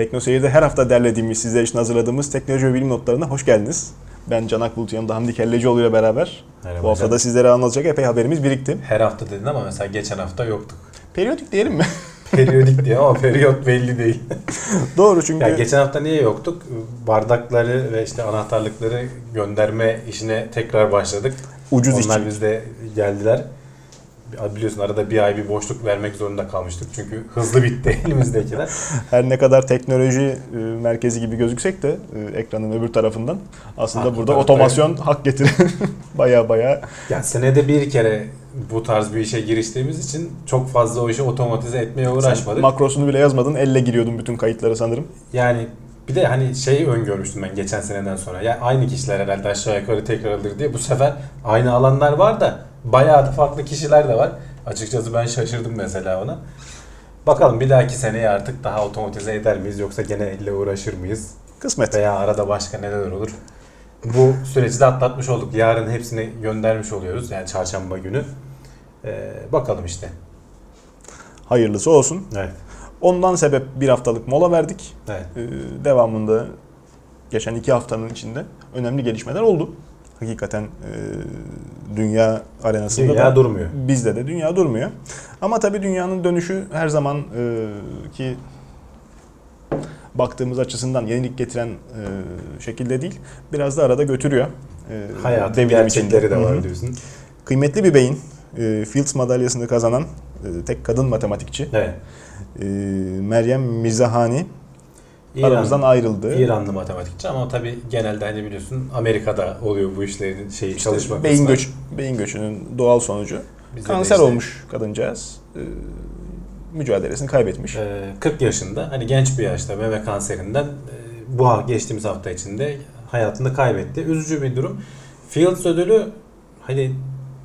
Tekno Seyir'de her hafta derlediğimiz, sizler için hazırladığımız teknoloji ve bilim notlarına hoş geldiniz. Ben Can Akbulut, yanımda Hamdi Kellecioğlu ile beraber Merhaba bu hafta hocam. da sizlere anlatacak epey haberimiz birikti. Her hafta dedin ama mesela geçen hafta yoktuk. Periyodik diyelim mi? Periyodik diye ama periyot belli değil. Doğru çünkü Ya geçen hafta niye yoktuk? Bardakları ve işte anahtarlıkları gönderme işine tekrar başladık. ucuz Onlar işçi. bizde geldiler. Biliyorsun arada bir ay bir boşluk vermek zorunda kalmıştık. Çünkü hızlı bitti elimizdekiler. Her ne kadar teknoloji e, merkezi gibi gözüksek de e, ekranın öbür tarafından aslında Arka burada otomasyon hak getirir. baya baya Yani senede bir kere bu tarz bir işe giriştiğimiz için çok fazla o işi otomatize etmeye Sen uğraşmadık. makrosunu bile yazmadın. Elle giriyordun bütün kayıtları sanırım. Yani bir de hani şey öngörmüştüm ben geçen seneden sonra. Ya aynı kişiler herhalde aşağı yukarı tekrar alır diye. Bu sefer aynı alanlar var da bayağı da farklı kişiler de var. Açıkçası ben şaşırdım mesela ona. Bakalım bir dahaki seneye artık daha otomatize eder miyiz yoksa gene elle uğraşır mıyız? Kısmet. Veya arada başka neler olur? Bu süreci de atlatmış olduk. Yarın hepsini göndermiş oluyoruz. Yani çarşamba günü. Ee, bakalım işte. Hayırlısı olsun. Evet. Ondan sebep bir haftalık mola verdik. Evet. Ee, devamında geçen iki haftanın içinde önemli gelişmeler oldu. Hakikaten e, dünya arenasında Dünya da durmuyor. bizde de dünya durmuyor. Ama tabii dünyanın dönüşü her zaman e, ki baktığımız açısından yenilik getiren e, şekilde değil. Biraz da arada götürüyor. E, Hayatın gerçekleri içinde. de var diyorsun. Kıymetli bir beyin. E, Fields madalyasını kazanan e, tek kadın matematikçi. Evet. E, Meryem Mirzahani İran- aramızdan ayrıldı. İranlı matematikçi ama tabii genelde hani biliyorsun Amerika'da oluyor bu işlerin şeyi İşte çalışma beyin kısmı. göç beyin göçünün doğal sonucu. Bizde de Kanser işte, olmuş kadıncağız. E, mücadelesini kaybetmiş. e, 40 yaşında hani genç bir yaşta meme kanserinden e, bu geçtiğimiz hafta içinde hayatını kaybetti. Üzücü bir durum. Fields ödülü hani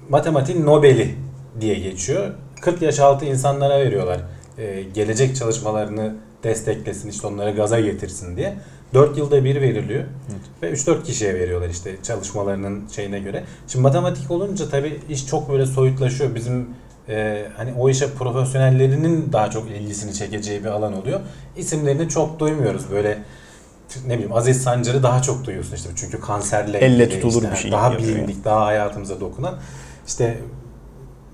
matematiğin Nobel'i diye geçiyor. 40 yaş altı insanlara veriyorlar. E, gelecek çalışmalarını desteklesin, işte onları gaza getirsin diye. 4 yılda bir veriliyor. Ve 3-4 kişiye veriyorlar işte çalışmalarının şeyine göre. Şimdi matematik olunca tabii iş çok böyle soyutlaşıyor. Bizim e, hani o işe profesyonellerinin daha çok ilgisini çekeceği bir alan oluyor. İsimlerini çok duymuyoruz. Böyle ne bileyim Aziz Sancar'ı daha çok duyuyorsun işte. Çünkü kanserle Elle tutulur işte bir şey Daha bilindik, daha hayatımıza dokunan. İşte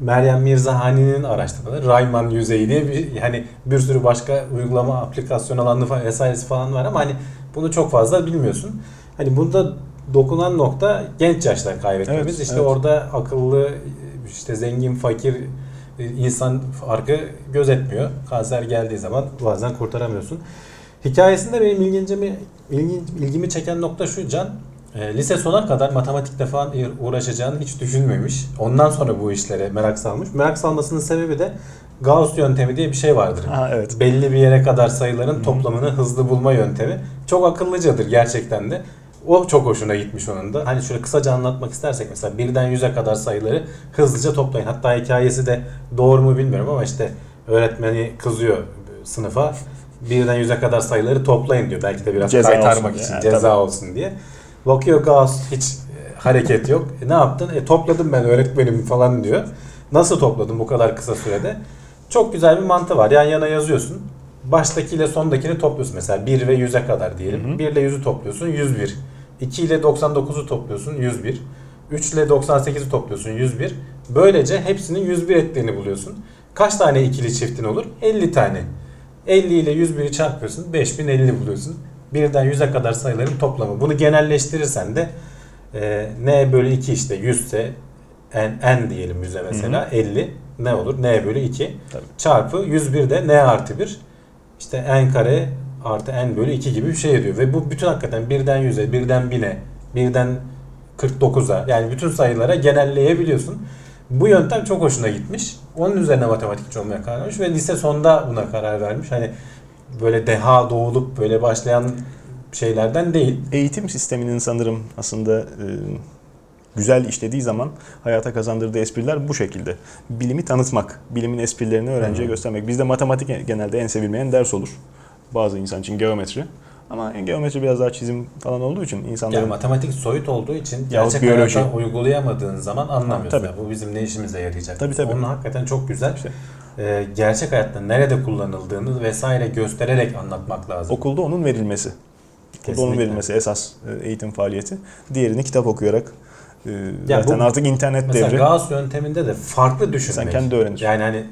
Meryem Mirzahani'nin araştırmaları Rayman yüzeyi diye bir yani bir sürü başka uygulama aplikasyon alanı falan vesairesi falan var ama hani bunu çok fazla bilmiyorsun. Hani bunda dokunan nokta genç yaşta kaybetmemiz. Evet, işte evet. orada akıllı işte zengin fakir insan farkı gözetmiyor. Kanser geldiği zaman bazen kurtaramıyorsun. Hikayesinde benim ilgincimi, ilgi- ilgimi çeken nokta şu Can. E, lise sona kadar matematikle falan uğraşacağını hiç düşünmemiş. Ondan sonra bu işlere merak salmış. Merak salmasının sebebi de Gauss yöntemi diye bir şey vardır. Ha evet. Belli bir yere kadar sayıların toplamını hızlı bulma yöntemi. Çok akıllıcadır gerçekten de. O çok hoşuna gitmiş onun da. Hani şöyle kısaca anlatmak istersek mesela birden yüze kadar sayıları hızlıca toplayın. Hatta hikayesi de doğru mu bilmiyorum ama işte öğretmeni kızıyor sınıfa. Birden yüze kadar sayıları toplayın diyor. Belki de biraz Ceza kaytarmak için, diye. ceza Tabii. olsun diye. Bakıyor Gauss hiç e, hareket yok. E, ne yaptın? E, topladım ben öğretmenim falan diyor. Nasıl topladın bu kadar kısa sürede? Çok güzel bir mantı var. Yan yana yazıyorsun. Baştakiyle sondakini topluyorsun. Mesela 1 ve 100'e kadar diyelim. Hı hı. 1 ile 100'ü topluyorsun 101. 2 ile 99'u topluyorsun 101. 3 ile 98'i topluyorsun 101. Böylece hepsinin 101 ettiğini buluyorsun. Kaç tane ikili çiftin olur? 50 tane. 50 ile 101'i çarpıyorsun 5050 buluyorsun. Birden 100'e kadar sayıların toplamı. Bunu genelleştirirsen de e, n bölü 2 işte 100 ise n, n diyelim 100'e mesela 50 ne olur? n bölü 2 Tabii. çarpı 101 de n artı 1 işte n kare artı n bölü 2 gibi bir şey ediyor. Ve bu bütün hakikaten birden 100'e, birden 1000'e, birden 49'a yani bütün sayılara genelleyebiliyorsun. Bu yöntem çok hoşuna gitmiş. Onun üzerine matematikçi olmaya karar vermiş ve lise sonunda buna karar vermiş. Hani böyle deha doğulup böyle başlayan şeylerden değil. Eğitim sisteminin sanırım aslında e, güzel işlediği zaman hayata kazandırdığı espriler bu şekilde. Bilimi tanıtmak, bilimin esprilerini öğrenciye Hı göstermek. Bizde matematik genelde en sevilmeyen ders olur. Bazı insan için geometri. Ama geometri biraz daha çizim falan olduğu için insanların Yani matematik soyut olduğu için gerçek biyoloji. hayatta uygulayamadığın zaman anlamıyorsun. Tabii. Yani bu bizim ne işimize yarayacak? Tabii, tabii. Onun hakikaten çok güzel. İşte. Ee, gerçek hayatta nerede kullanıldığını vesaire göstererek anlatmak lazım. okulda onun verilmesi. Okulda onun verilmesi esas e, eğitim faaliyeti. Diğerini kitap okuyarak e, Ya zaten bu- artık internet Mesela devri. Gauss yönteminde de farklı düşünmek. Sen kendi öğrenirsin. Yani hani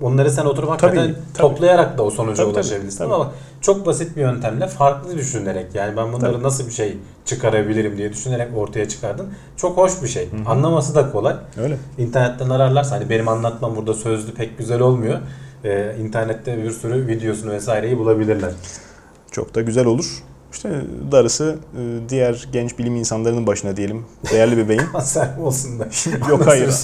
onları sen oturup hakikaten tabii. toplayarak da o sonuca Tabii, tabii, ulaşabilirsin tabii. ama çok basit bir yöntemle farklı düşünerek yani ben bunları Tabii. nasıl bir şey çıkarabilirim diye düşünerek ortaya çıkardın. Çok hoş bir şey. Anlaması da kolay. Öyle. İnternetten ararlarsa hani benim anlatmam burada sözlü pek güzel olmuyor. Ee, internette bir sürü videosunu vesaireyi bulabilirler. Çok da güzel olur. İşte darısı e, diğer genç bilim insanlarının başına diyelim. Değerli bir beyin. Kanser olsun da. Yok hayır.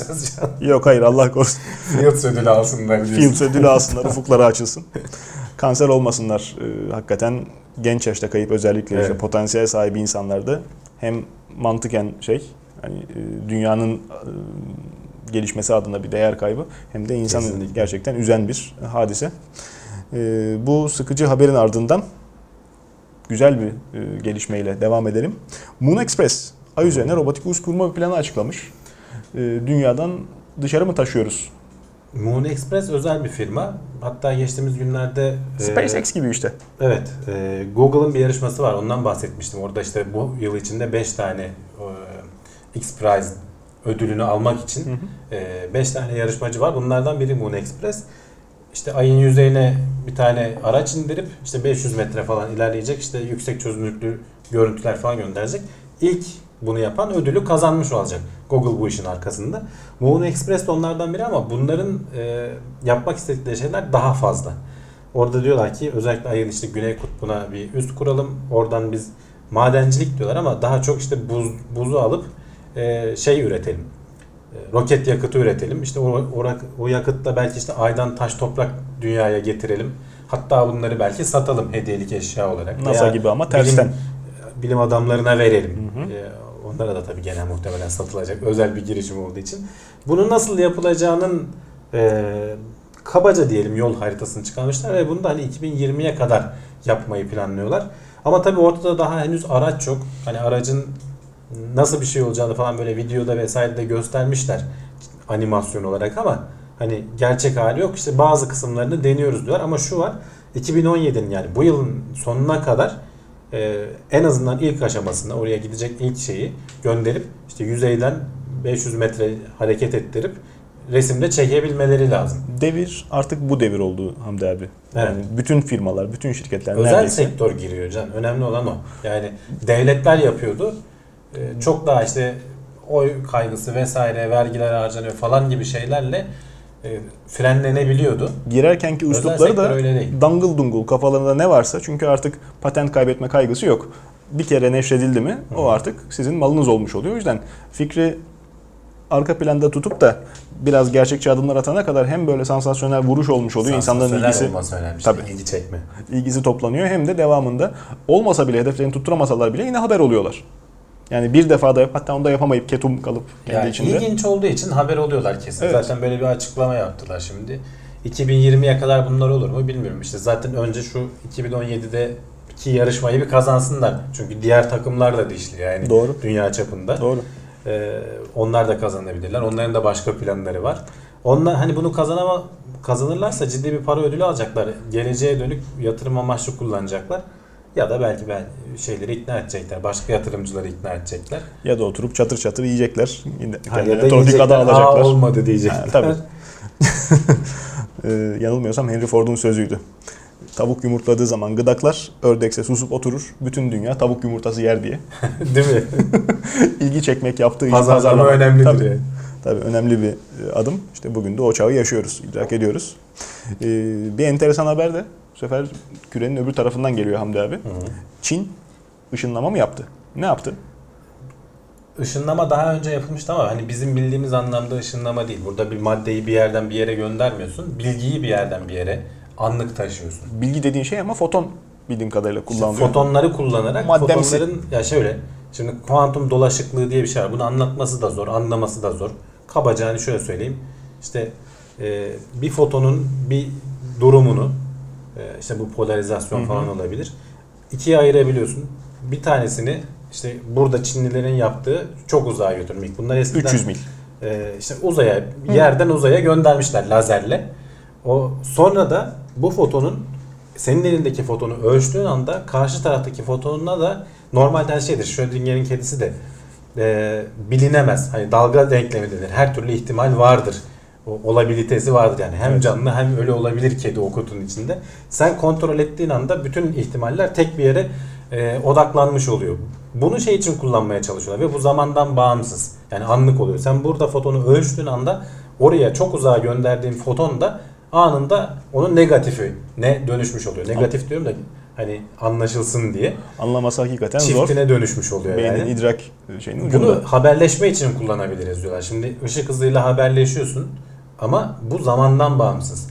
Yok hayır Allah korusun. Fields ödülü alsınlar. Fields ödülü alsınlar, ufukları açılsın. Kanser olmasınlar. Ee, hakikaten genç yaşta kayıp özellikle işte Evet. potansiyel sahibi insanlarda hem mantıken şey hani e, dünyanın e, gelişmesi adına bir değer kaybı hem de insanı Kesinlikle. gerçekten üzen bir hadise. Bu sıkıcı haberin ardından güzel bir e, gelişmeyle devam edelim. Moon Express ay üzerine robotik üs kurma bir planı açıklamış. Ee, dünyadan dışarı mı taşıyoruz? Moon Express özel bir firma. Hatta geçtiğimiz günlerde e, SpaceX gibi işte. Evet, e, Google'ın bir yarışması var. Ondan bahsetmiştim. Orada işte bu yıl içinde 5 tane e, X Prize ödülünü almak için Hı hı. 5 tane yarışmacı var. Bunlardan biri Moon Express. İşte ayın yüzeyine bir tane araç indirip işte 500 metre falan ilerleyecek. işte yüksek çözünürlüklü görüntüler falan gönderecek. İlk bunu yapan ödülü kazanmış olacak. Google bu işin arkasında. Moon Express de onlardan biri ama bunların e, yapmak istedikleri şeyler daha fazla. Orada diyorlar ki özellikle ayın işte güney kutbuna bir üst kuralım. Oradan biz madencilik diyorlar ama daha çok işte buz, buzu alıp e, şey üretelim. E, roket yakıtı üretelim. İşte o, o, o yakıtla belki işte aydan taş toprak dünyaya getirelim. Hatta bunları belki satalım hediyelik eşya olarak. NASA Veya gibi ama tersten. Bilim, bilim adamlarına verelim. Hı hı. E, onlara da tabii gene muhtemelen satılacak özel bir girişim olduğu için. Bunun nasıl yapılacağının e, kabaca diyelim yol haritasını çıkarmışlar ve bunu da hani 2020'ye kadar yapmayı planlıyorlar. Ama tabii ortada daha henüz araç yok. Hani aracın nasıl bir şey olacağını falan böyle videoda vesaire de göstermişler animasyon olarak ama hani gerçek hali yok. İşte bazı kısımlarını deniyoruz diyorlar ama şu var 2017'nin yani bu yılın sonuna kadar e, en azından ilk aşamasında oraya gidecek ilk şeyi gönderip işte yüzeyden 500 metre hareket ettirip resimde çekebilmeleri lazım. Devir artık bu devir oldu Hamdi abi. Evet. Yani bütün firmalar, bütün şirketler Özel neredeyse sektör giriyor can. Önemli olan o. Yani devletler yapıyordu. Ee, çok daha işte oy kaygısı vesaire vergiler harcanıyor falan gibi şeylerle e, frenlenebiliyordu. girerkenki üslupları da dangıl dungul kafalarında ne varsa çünkü artık patent kaybetme kaygısı yok. Bir kere neşredildi mi o artık sizin malınız olmuş oluyor. O yüzden fikri arka planda tutup da biraz gerçekçi adımlar atana kadar hem böyle sansasyonel vuruş olmuş oluyor. insanların ilgisi. Tabii. İlgi çekme. ilgisi toplanıyor hem de devamında olmasa bile hedeflerini tutturamasalar bile yine haber oluyorlar. Yani bir defa da yap, hatta onu da yapamayıp ketum kalıp kendi Yani içinde. ilginç olduğu için haber oluyorlar kesin. Evet. Zaten böyle bir açıklama yaptılar şimdi. 2020'ye kadar bunlar olur mu bilmiyorum. İşte zaten önce şu 2017'de iki yarışmayı bir kazansınlar. Çünkü diğer takımlar da dişli yani Doğru. dünya çapında. Doğru. Ee, onlar da kazanabilirler. Onların da başka planları var. Onlar hani bunu kazanama kazanırlarsa ciddi bir para ödülü alacaklar. Geleceğe dönük yatırım amaçlı kullanacaklar. Ya da belki ben şeyleri ikna edecekler. Başka yatırımcıları ikna edecekler. Ya da oturup çatır çatır yiyecekler. Ha, ya da yiyecekler. Aa, alacaklar. olmadı diyecekler. Ha, tabii. Ee, yanılmıyorsam Henry Ford'un sözüydü. Tavuk yumurtladığı zaman gıdaklar, ördekse susup oturur, bütün dünya tavuk yumurtası yer diye. Değil mi? İlgi çekmek yaptığı iş Pazarlama pazarlama. önemlidir Tabii, yani. tabii önemli bir e, adım. İşte bugün de o çağı yaşıyoruz, idrak ediyoruz. Ee, bir enteresan haber de sefer kürenin öbür tarafından geliyor Hamdi abi. Çin ışınlama mı yaptı? Ne yaptı? Işınlama daha önce yapılmıştı ama hani bizim bildiğimiz anlamda ışınlama değil. Burada bir maddeyi bir yerden bir yere göndermiyorsun. Bilgiyi bir yerden bir yere anlık taşıyorsun. Bilgi dediğin şey ama foton bildiğim kadarıyla kullanılıyor. Fotonları kullanarak Maddemsi. fotonların ya şöyle şimdi kuantum dolaşıklığı diye bir şey var. Bunu anlatması da zor, anlaması da zor. Kabaca hani şöyle söyleyeyim. İşte e, bir fotonun bir durumunu işte bu polarizasyon falan olabilir. ikiye ayırabiliyorsun. Bir tanesini işte burada Çinlilerin yaptığı çok uzağa götürmek. Bunlar eskiden 300 mil. e, işte uzaya yerden uzaya göndermişler lazerle. O sonra da bu fotonun senin elindeki fotonu ölçtüğün anda karşı taraftaki fotonuna da normalde her şeydir. Schrödinger'in kedisi de e, bilinemez. Hani dalga denklemi denir. Her türlü ihtimal vardır. O, olabilitesi vardır yani. Hem Evet. canlı hem ölü olabilir kedi o kutunun içinde. Sen kontrol ettiğin anda bütün ihtimaller tek bir yere e, odaklanmış oluyor. Bunu şey için kullanmaya çalışıyorlar ve bu zamandan bağımsız. Yani anlık oluyor. Sen burada fotonu ölçtüğün anda oraya çok uzağa gönderdiğin foton da anında onun negatifi ne dönüşmüş oluyor. Negatif diyorum da hani anlaşılsın diye. Anlaması hakikaten zor. Çiftine dönüşmüş oluyor Beynin yani. idrak şeyinin Bunu ucunda. haberleşme için kullanabiliriz diyorlar. Şimdi ışık hızıyla haberleşiyorsun ama bu zamandan bağımsız.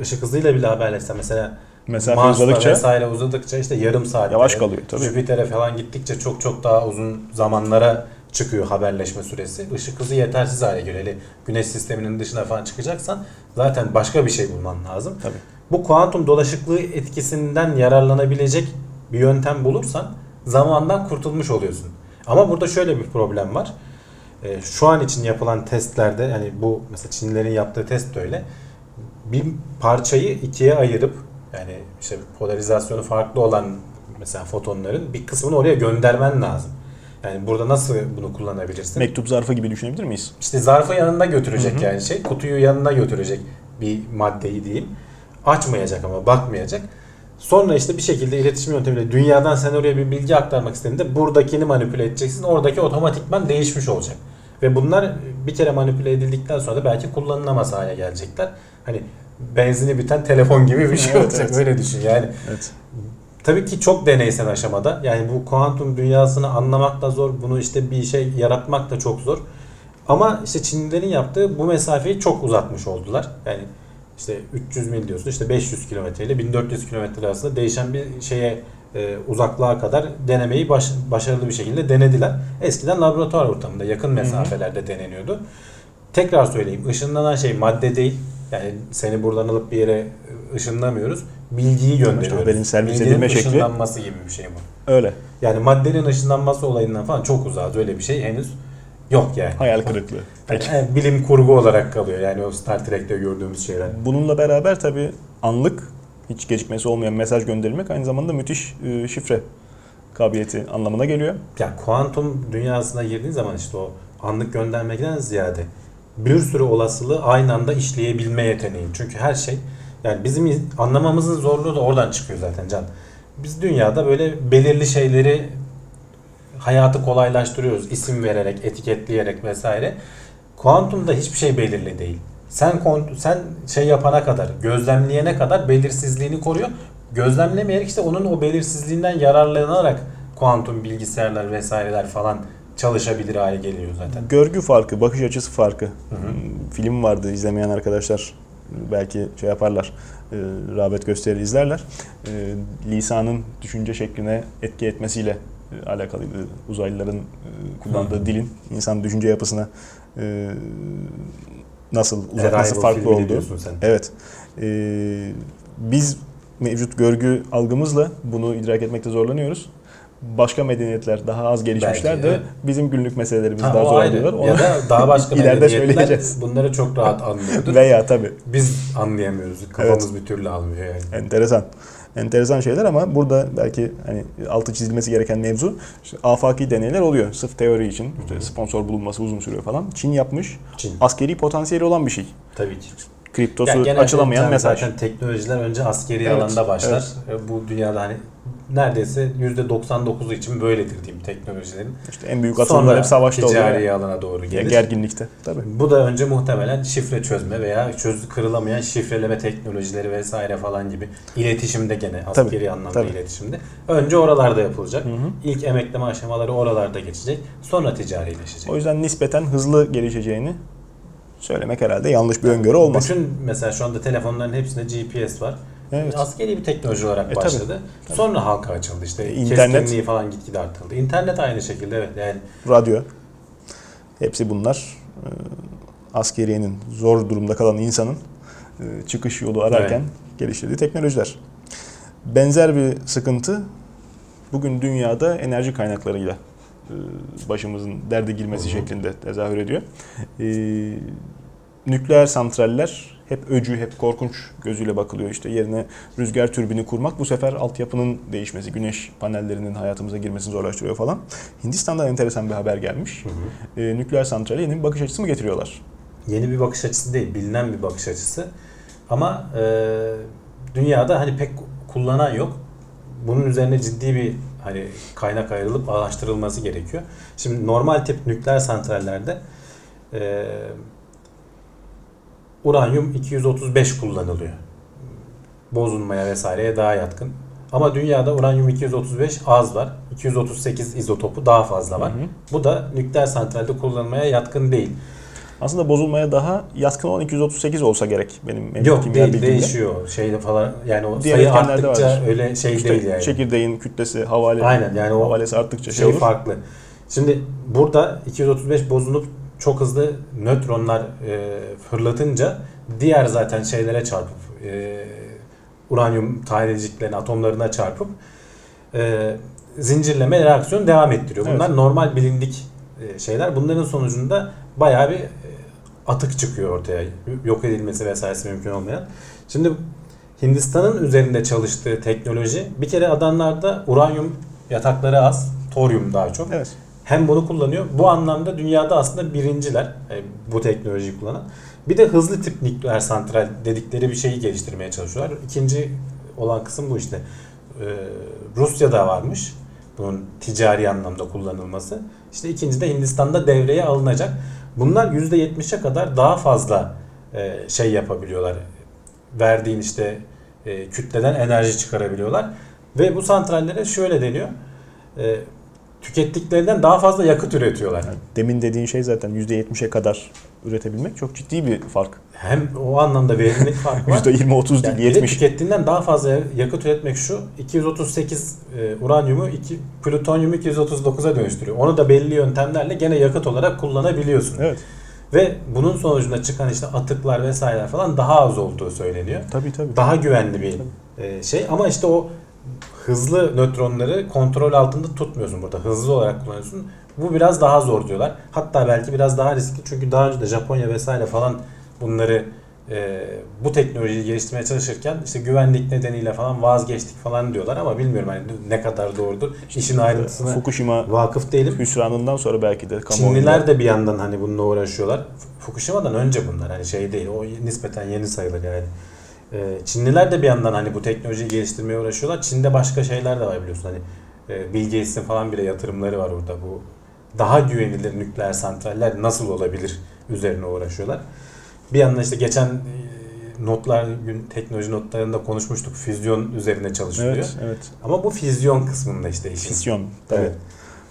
Işık hızıyla bile haberleşsen mesela Mesafe Mars'ta uzadıkça vesaire uzadıkça işte yarım saat Yavaş kalıyor, tabii. Jüpiter'e falan gittikçe çok çok daha uzun zamanlara çıkıyor haberleşme süresi. Işık hızı yetersiz hale geliyor. Hele güneş sisteminin dışına falan çıkacaksan zaten başka bir şey bulman lazım. tabii. Bu kuantum dolaşıklığı etkisinden yararlanabilecek bir yöntem bulursan zamandan kurtulmuş oluyorsun. Ama burada şöyle bir problem var. Ee, şu an için yapılan testlerde yani bu mesela Çinlilerin yaptığı test de öyle. Bir parçayı ikiye ayırıp yani işte polarizasyonu farklı olan mesela fotonların bir kısmını oraya göndermen lazım. Yani burada nasıl bunu kullanabilirsin? Mektup zarfı gibi düşünebilir miyiz? İşte zarfı yanında götürecek Hı hı. yani şey. Kutuyu yanına götürecek bir maddeyi diyeyim. Açmayacak ama bakmayacak. Sonra işte bir şekilde iletişim yöntemiyle dünyadan sen oraya bir bilgi aktarmak istediğinde buradakini manipüle edeceksin. Oradaki otomatikman değişmiş olacak. Ve bunlar bir kere manipüle edildikten sonra da belki kullanılamaz hale gelecekler. Hani benzini biten telefon gibi bir şey Evet, olacak. evet. Öyle düşün. Yani Evet. Tabii ki çok deneysel aşamada. Yani bu kuantum dünyasını anlamak da zor. Bunu işte bir şey yaratmak da çok zor. Ama işte Çinlilerin yaptığı bu mesafeyi çok uzatmış oldular. Yani işte 300 mil diyorsun işte 500 kilometre ile 1400 kilometre arasında değişen bir şeye e, uzaklığa kadar denemeyi baş- başarılı bir şekilde denediler. Eskiden laboratuvar ortamında yakın mesafelerde deneniyordu. Tekrar söyleyeyim ışınlanan şey madde değil. Yani seni buradan alıp bir yere ışınlamıyoruz. Bilgiyi gönderiyoruz. haberin servis Bilginin edilme şekli- ışınlanması gibi bir şey bu. Öyle. Yani maddenin ışınlanması olayından falan çok uzağız. Öyle bir şey henüz yok yani. Hayal kırıklığı. Peki. Yani bilim kurgu olarak kalıyor. Yani o Star Trek'te gördüğümüz şeyler. Bununla beraber tabii anlık hiç gecikmesi olmayan mesaj gönderilmek aynı zamanda müthiş e, şifre kabiliyeti anlamına geliyor. Ya kuantum dünyasına girdiğin zaman işte o anlık göndermekten ziyade bir sürü olasılığı aynı anda işleyebilme yeteneği. Çünkü her şey yani bizim anlamamızın zorluğu da oradan çıkıyor zaten Can. Biz dünyada böyle belirli şeyleri hayatı kolaylaştırıyoruz. isim vererek, etiketleyerek vesaire. Kuantumda hiçbir şey belirli değil. Sen sen şey yapana kadar, gözlemleyene kadar belirsizliğini koruyor. Gözlemlemeyerek işte onun o belirsizliğinden yararlanarak kuantum bilgisayarlar vesaireler falan çalışabilir hale geliyor zaten. Görgü farkı, bakış açısı farkı. hı. Hmm, Film vardı izlemeyen arkadaşlar belki şey yaparlar, e, rağbet gösterir izlerler. E, lisanın düşünce şekline etki etmesiyle e, alakalıydı. Uzaylıların e, kullandığı Hı. dilin insan düşünce yapısına e, nasıl uzak, nasıl farklı diyorsun sen. Evet. Ee, biz mevcut görgü algımızla bunu idrak etmekte zorlanıyoruz. Başka medeniyetler daha az gelişmişler Belki, de evet. bizim günlük meselelerimizi Ha, daha zor ayrı. alıyorlar. Ya da daha başka İleride söyleyeceğiz. bunları çok rahat anlıyordur. Veya tabii Biz anlayamıyoruz. Kafamız bir türlü almıyor yani. enteresan. Enteresan şeyler ama burada belki hani altı çizilmesi gereken mevzu işte afaki deneyler oluyor. Sırf teori için işte sponsor bulunması uzun sürüyor falan. Çin yapmış. Çin. Askeri potansiyeli olan bir şey. Tabii ki. Kriptosu Ya genelde açılamayan zaten- mesaj. Zaten teknolojiler önce askeri Evet, alanda başlar. E, Bu dünyada hani neredeyse %99'u için böyledir diyeyim teknolojilerin. İşte en büyük atılımlar hep savaşta oluyor. ticari alana doğru gelir. Gerginlikte. Tabii. Bu da önce muhtemelen şifre çözme veya çöz kırılamayan şifreleme teknolojileri vesaire falan gibi iletişimde gene askeri Tabii, anlamda tabii. iletişimde. Önce oralarda yapılacak. Hı hı. İlk emekleme aşamaları oralarda geçecek. Sonra ticarileşecek. O yüzden nispeten hızlı gelişeceğini söylemek herhalde yanlış bir öngörü olmaz. Bütün mesela şu anda telefonların hepsinde GPS var. Evet. Askeri bir teknoloji olarak E, tabii, başladı. tabii. Sonra halka açıldı işte. E, internet. Keskinliği falan gitgide arttırıldı. İnternet aynı şekilde evet. Yani Radyo. Hepsi bunlar e, askeriyenin zor durumda kalan insanın e, çıkış yolu ararken geliştirdiği teknolojiler. Benzer bir sıkıntı bugün dünyada enerji kaynaklarıyla başımızın derde girmesi şeklinde tezahür ediyor. E, nükleer santraller hep öcü, hep korkunç gözüyle bakılıyor. İşte yerine rüzgar türbini kurmak bu sefer altyapının değişmesi, güneş panellerinin hayatımıza girmesini zorlaştırıyor falan. Hindistan'dan enteresan bir haber gelmiş. Hı hı. E, nükleer santrale yeni bir bakış açısı mı getiriyorlar? Yeni bir bakış açısı değil, bilinen bir bakış açısı. Ama e, dünyada hani pek kullanan yok. Bunun üzerine ciddi bir hani kaynak ayrılıp araştırılması gerekiyor. Şimdi normal tip nükleer santrallerde e, uranyum 235 kullanılıyor. Bozulmaya vesaireye daha yatkın. Ama dünyada uranyum 235 az var. 238 izotopu daha fazla var. Hı hı. Bu da nükleer santralde kullanılmaya yatkın değil. Aslında bozulmaya daha yatkın olan 238 olsa gerek benim mevcut Yok değil bilgimde. değişiyor. Şeyde falan yani o Diğer sayı arttıkça vardır. öyle şey İşte değil yani. çekirdeğin kütlesi, havale, Aynen yani o havalesi arttıkça şey, şey olur. farklı. Şimdi burada 235 bozulup çok hızlı nötronlar e, fırlatınca diğer zaten şeylere çarpıp e, uranyum taneciklerine, atomlarına çarpıp e, zincirleme reaksiyon devam ettiriyor. Bunlar Evet. normal bilindik e, şeyler. Bunların sonucunda bayağı bir atık çıkıyor ortaya. Yok edilmesi vesairesi mümkün olmayan. Şimdi Hindistan'ın üzerinde çalıştığı teknoloji bir kere adamlarda uranyum yatakları az, toryum daha çok. Evet. Hem bunu kullanıyor. Bu anlamda dünyada aslında birinciler e, bu teknolojiyi kullanan. Bir de hızlı tip nükleer santral dedikleri bir şeyi geliştirmeye çalışıyorlar. İkinci olan kısım bu işte. Ee, Rusya'da varmış bunun ticari anlamda kullanılması. İşte ikinci de Hindistan'da devreye alınacak. Bunlar %70'e kadar daha fazla e, şey yapabiliyorlar. Verdiğin işte e, kütleden enerji çıkarabiliyorlar. Ve bu santrallere şöyle deniyor. E, tükettiklerinden daha fazla yakıt üretiyorlar. Demin dediğin şey zaten %70'e kadar üretebilmek çok ciddi bir fark. Hem o anlamda verimlilik farkı var. %20-30 Yani değil, de 70. tükettiğinden daha fazla yakıt üretmek şu 238 e, uranyumu iki, plütonyumu 239'a dönüştürüyor. Onu da belli yöntemlerle gene yakıt olarak kullanabiliyorsun. Evet. Ve bunun sonucunda çıkan işte atıklar vesaireler falan daha az olduğu söyleniyor. Tabii tabii. Daha güvenli bir e, şey ama işte o hızlı nötronları kontrol altında tutmuyorsun burada. Hızlı olarak kullanıyorsun. Bu biraz daha zor diyorlar. Hatta belki biraz daha riskli çünkü daha önce de Japonya vesaire falan bunları e, bu teknolojiyi geliştirmeye çalışırken işte güvenlik nedeniyle falan vazgeçtik falan diyorlar ama bilmiyorum hani ne kadar doğrudur. İşin ayrıntısına Fukushima vakıf değilim. hüsranından sonra belki de kamuoyunda Çinliler de bir yandan hani bununla uğraşıyorlar. Fukushima'dan önce bunlar hani şey değil. O nispeten yeni sayılır yani. Ee, Çinliler de bir yandan hani bu teknolojiyi geliştirmeye uğraşıyorlar. Çin'de başka şeyler de var biliyorsun hani e, Bill Gates'in falan bile yatırımları var orada bu daha güvenilir nükleer santraller nasıl olabilir üzerine uğraşıyorlar. Bir yandan işte geçen e, notlar gün teknoloji notlarında konuşmuştuk. Füzyon üzerine çalışılıyor. Evet, evet. Ama bu füzyon kısmında işte işin. Tabii. Evet.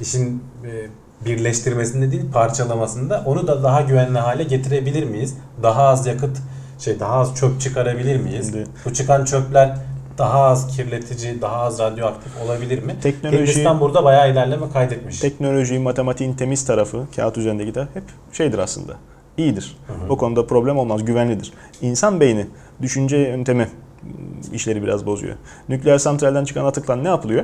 İşin e, birleştirmesinde değil parçalamasında onu da daha güvenli hale getirebilir miyiz? Daha az yakıt şey daha az çöp çıkarabilir miyiz? Şimdi- Bu çıkan çöpler daha az kirletici, daha az radyoaktif olabilir mi? Teknoloji- Hindistan burada bayağı ilerleme kaydetmiş. Teknoloji, matematiğin temiz tarafı, kağıt üzerindeki de hep şeydir aslında. İyidir. Hı hı. O konuda problem olmaz, güvenlidir. İnsan beyni, düşünce yöntemi ım, işleri biraz bozuyor. Nükleer santralden çıkan atıklar ne yapılıyor?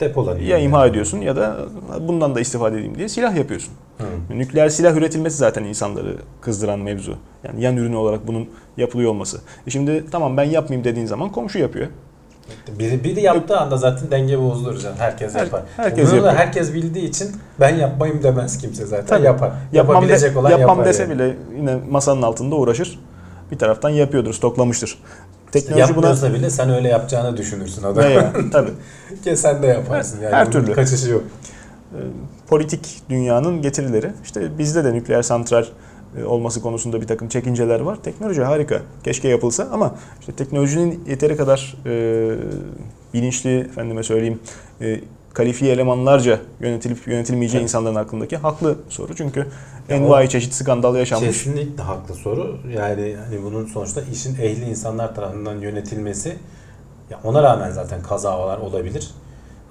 Depolanıyor. Ya imha ediyorsun ya da bundan da istifade edeyim diye silah yapıyorsun. Hı. Nükleer silah üretilmesi zaten insanları kızdıran mevzu. Yani yan ürünü olarak bunun yapılıyor olması. E şimdi tamam ben yapmayayım dediğin zaman komşu yapıyor. Biri, biri yaptığı anda zaten denge bozulur canım. Herkes Her- yapar. herkes Bunu da yapıyor. herkes bildiği için ben yapmayayım demez kimse zaten. Tabii. Yapar. Yapmam, de- Yapabilecek olan yapmam yapar dese yani. bile yine masanın altında uğraşır. Bir taraftan yapıyordur, stoklamıştır. Teknoloji buna bile sen öyle yapacağını düşünürsün adam. ne ya? Tabii. Ki sen de yaparsın yani. Her türlü. Kaçışı yok. E, politik dünyanın getirileri. İşte bizde de nükleer santral e, olması konusunda bir takım çekinceler var. Teknoloji harika. Keşke yapılsa ama işte teknolojinin yeteri kadar e, bilinçli efendime söyleyeyim e, kalifiye elemanlarca yönetilip yönetilmeyeceği Evet. insanların aklındaki haklı soru. Çünkü envai çeşit skandal yaşanmış. Kesinlikle haklı soru. Yani hani bunun sonuçta işin ehli insanlar tarafından yönetilmesi ya ona rağmen zaten kazalar olabilir.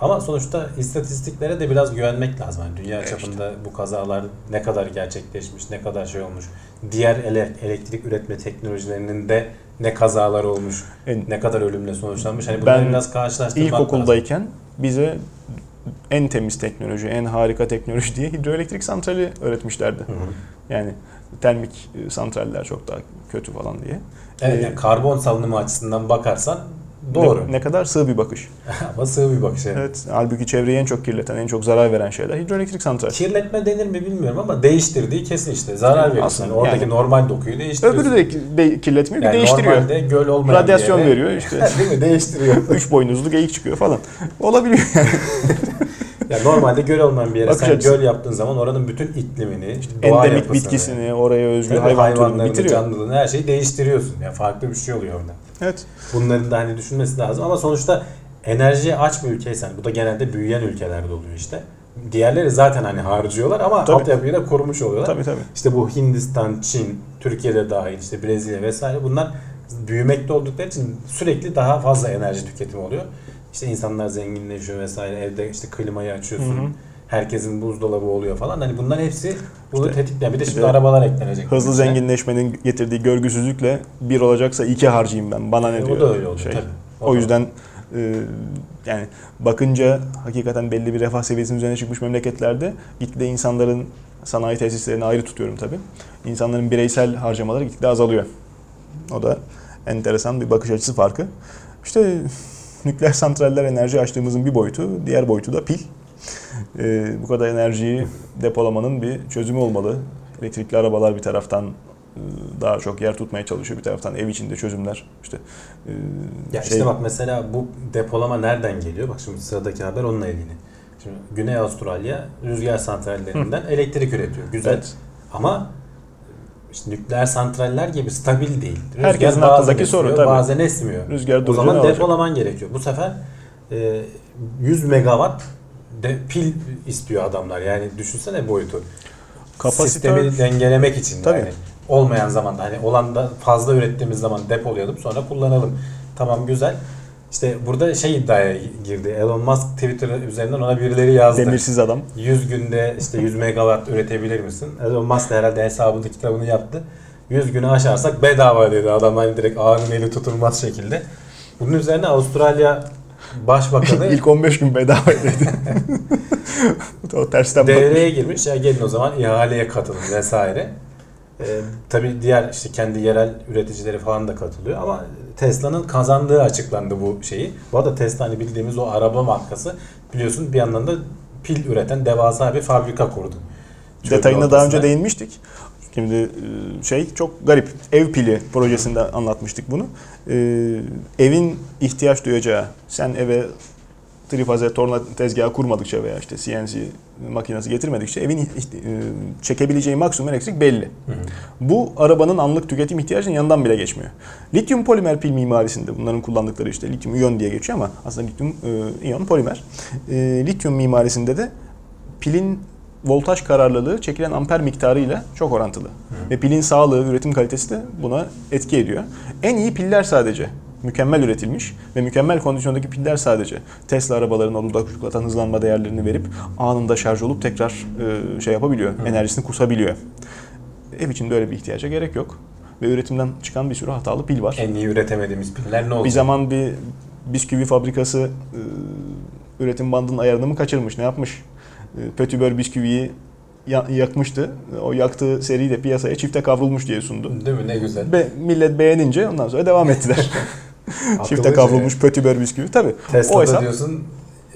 Ama sonuçta istatistiklere de biraz güvenmek lazım. Yani dünya Evet. çapında bu kazalar ne kadar gerçekleşmiş, ne kadar şey olmuş. Diğer ele- elektrik üretme teknolojilerinin de ne kazalar olmuş, En- ne kadar ölümle sonuçlanmış. Hani bunları Ben biraz karşılaştırmak lazım. İlkokuldayken bize en temiz teknoloji, en harika teknoloji diye hidroelektrik santrali öğretmişlerdi. Hı hı. Yani termik e, santraller çok daha kötü falan diye. Evet Ee, yani karbon salınımı açısından bakarsan doğru. Ne, ne kadar sığ bir bakış. Ama sığ bir bakış. evet. Evet. Halbuki çevreyi en çok kirleten, en çok zarar veren şeyler hidroelektrik santral. Kirletme denir mi bilmiyorum ama değiştirdiği kesin işte. Zarar veriyorsun. Aslında Yani oradaki yani- normal dokuyu değiştiriyorsun. Öbürü de, ki- de kirletmiyor, bir yani değiştiriyor. Normalde göl olmayan Radyasyon yere- veriyor işte. Değil mi? Değiştiriyor. Üç boynuzlu geyik çıkıyor falan. Olabiliyor yani. ya normalde göl olmayan bir yere Bakış sen açısı. göl yaptığın zaman oranın bütün iklimini, doğa Endemik yapısını, bitkisini, oraya özgü tabii hayvan türünü hayvanlarını, bitiriyor. canlılığını her şeyi değiştiriyorsun. Yani farklı bir şey oluyor orada. Evet. Bunların da hani düşünmesi lazım ama sonuçta enerjiye aç bir ülkeysen bu da genelde büyüyen ülkelerde oluyor işte. Diğerleri zaten hani harcıyorlar ama Tabii. altyapıyı da korumuş oluyorlar. Tabii tabii. İşte bu Hindistan, Çin, Türkiye'de dahil işte Brezilya vesaire bunlar büyümekte oldukları için sürekli daha fazla enerji tüketimi oluyor. İşte insanlar zenginleşiyor vesaire evde işte klimayı açıyorsun. Hı hı. Herkesin buzdolabı oluyor falan. Hani bunlar hepsi bunu İşte tetikleyen. Bir de şimdi bir de arabalar eklenecek. Hızlı içine. zenginleşmenin getirdiği görgüsüzlükle bir olacaksa iki harcayayım ben. Bana ne E, diyor? o da öyle oluyor şey. tabii. O da- yüzden e, yani bakınca hakikaten belli bir refah seviyesinin üzerine çıkmış memleketlerde gitgide insanların sanayi tesislerini ayrı tutuyorum tabii. İnsanların bireysel harcamaları gitgide azalıyor. O da enteresan bir bakış açısı farkı. İşte nükleer santraller enerji açtığımızın bir boyutu, diğer boyutu da pil. E, bu kadar enerjiyi depolamanın bir çözümü olmalı. Elektrikli arabalar bir taraftan e, daha çok yer tutmaya çalışıyor. Bir taraftan ev içinde çözümler. İşte e, Ya şey- işte bak mesela bu depolama nereden geliyor? Bak şimdi sıradaki haber onunla ilgili. Şimdi Güney Avustralya rüzgar santrallerinden elektrik üretiyor. Güzel. Evet. Ama işte nükleer santraller gibi stabil değil. Rüzgar Herkesin aklındaki esiyor, soru tabii. Bazen esmiyor. Rüzgar O zaman olacak? depolaman gerekiyor. Bu sefer e, 100 megawatt de pil istiyor adamlar. Yani düşünsene boyutu. Kapasitör Sistemi dengelemek için Tabii. yani. Olmayan zamanda hani olan da fazla ürettiğimiz zaman depolayalım sonra kullanalım. Tamam güzel. İşte burada şey iddiaya girdi. Elon Musk Twitter üzerinden ona birileri yazdı. demirsiz adam. 100 günde işte 100 megawatt üretebilir misin? Elon Musk da herhalde hesabını kitabını yaptı. 100 günü aşarsak bedava dedi adam hani direkt ağanın eli tutulmaz şekilde. Bunun üzerine Avustralya Başbakanı İlk 15 gün bedava dedi. o tersten devreye girmiş. Ya gelin o zaman ihaleye katılın vesaire. Ee, tabii diğer işte kendi yerel üreticileri falan da katılıyor ama Tesla'nın kazandığı açıklandı bu şeyi. Bu arada Tesla hani bildiğimiz o araba markası biliyorsun bir yandan da pil üreten devasa bir fabrika kurdu. Çölün Detayına daha önce değinmiştik. Şimdi e, şey çok garip. Ev pili projesinde anlatmıştık bunu. E, evin ihtiyaç duyacağı, sen eve trifaze torna tezgahı kurmadıkça veya işte CNC makinesi getirmedikçe evin e, çekebileceği maksimum elektrik belli. Hı hı. Bu arabanın anlık tüketim ihtiyacının yanından bile geçmiyor. Lityum polimer pil mimarisinde bunların kullandıkları işte lityum iyon diye geçiyor ama aslında lityum e, iyon polimer. E, lityum mimarisinde de pilin voltaj kararlılığı çekilen amper miktarıyla çok orantılı. Ve pilin sağlığı, üretim kalitesi de buna etki ediyor. En iyi piller sadece mükemmel üretilmiş ve mükemmel kondisyondaki piller sadece Tesla arabalarının o dudak uçuklatan hızlanma değerlerini verip anında şarj olup tekrar e, şey yapabiliyor, enerjisini kusabiliyor. Ev içinde öyle bir ihtiyaca gerek yok. Ve üretimden çıkan bir sürü hatalı pil var. En iyi üretemediğimiz piller ne oldu? Bir zaman bir bisküvi fabrikası e, üretim bandının ayarını mı kaçırmış, ne yapmış? E, Pötibör bisküviyi ya- yakmıştı. O yaktığı seri de piyasaya çifte kavrulmuş diye sundu. Değil mi? Ne güzel. Ve millet beğenince ondan sonra devam ettiler. çifte kavrulmuş pötibör bisküvi. Tabii. o Tesla'da hesap diyorsun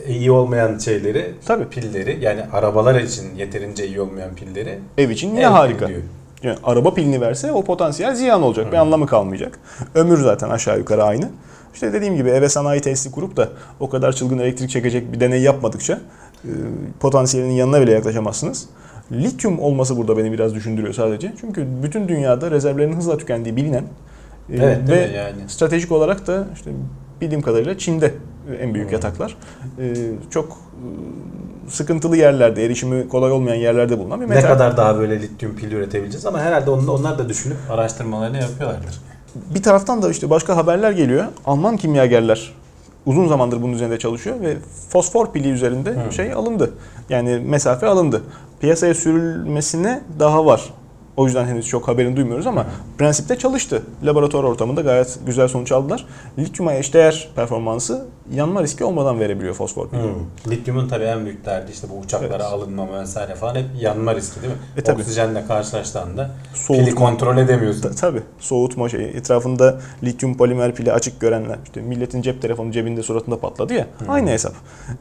iyi olmayan şeyleri, Tabii. pilleri yani arabalar için yeterince iyi olmayan pilleri ev için yine el harika. diyor. Yani araba pilini verse o potansiyel ziyan olacak. Bir Hı. anlamı kalmayacak. Ömür zaten aşağı yukarı aynı. İşte dediğim gibi eve sanayi tesisi kurup da o kadar çılgın elektrik çekecek bir deney yapmadıkça e, potansiyelinin yanına bile yaklaşamazsınız. Lityum olması burada beni biraz düşündürüyor sadece. Çünkü bütün dünyada rezervlerin hızla tükendiği bilinen Evet değil ve yani? stratejik olarak da işte bildiğim kadarıyla Çin'de en büyük Hmm. yataklar. E, çok e, sıkıntılı yerlerde, erişimi kolay olmayan yerlerde bulunan bir Ne metal. kadar daha böyle lityum pil üretebileceğiz ama herhalde onlar, da düşünüp araştırmalarını yapıyorlardır. Bir taraftan da işte başka haberler geliyor. Alman kimyagerler uzun zamandır bunun üzerinde çalışıyor ve fosfor pili üzerinde Hı. şey alındı. Yani mesafe alındı. Piyasaya sürülmesine daha var. O yüzden henüz çok haberini duymuyoruz ama prensipte çalıştı. Laboratuvar ortamında gayet güzel sonuç aldılar. Lityuma eşdeğer performansı yanma riski olmadan verebiliyor fosfor pili. Hmm. Lityumun tabii en büyük derdi işte bu uçaklara Evet. alınmama vesaire falan hep yanma riski değil mi? E, tabii. Oksijenle karşılaştığında Soğutma. pili kontrol edemiyorsun. Ta- Tabii soğutma şeyi. Etrafında lityum polimer pili açık görenler. işte milletin cep telefonu cebinde suratında patladı ya. Aynı hesap.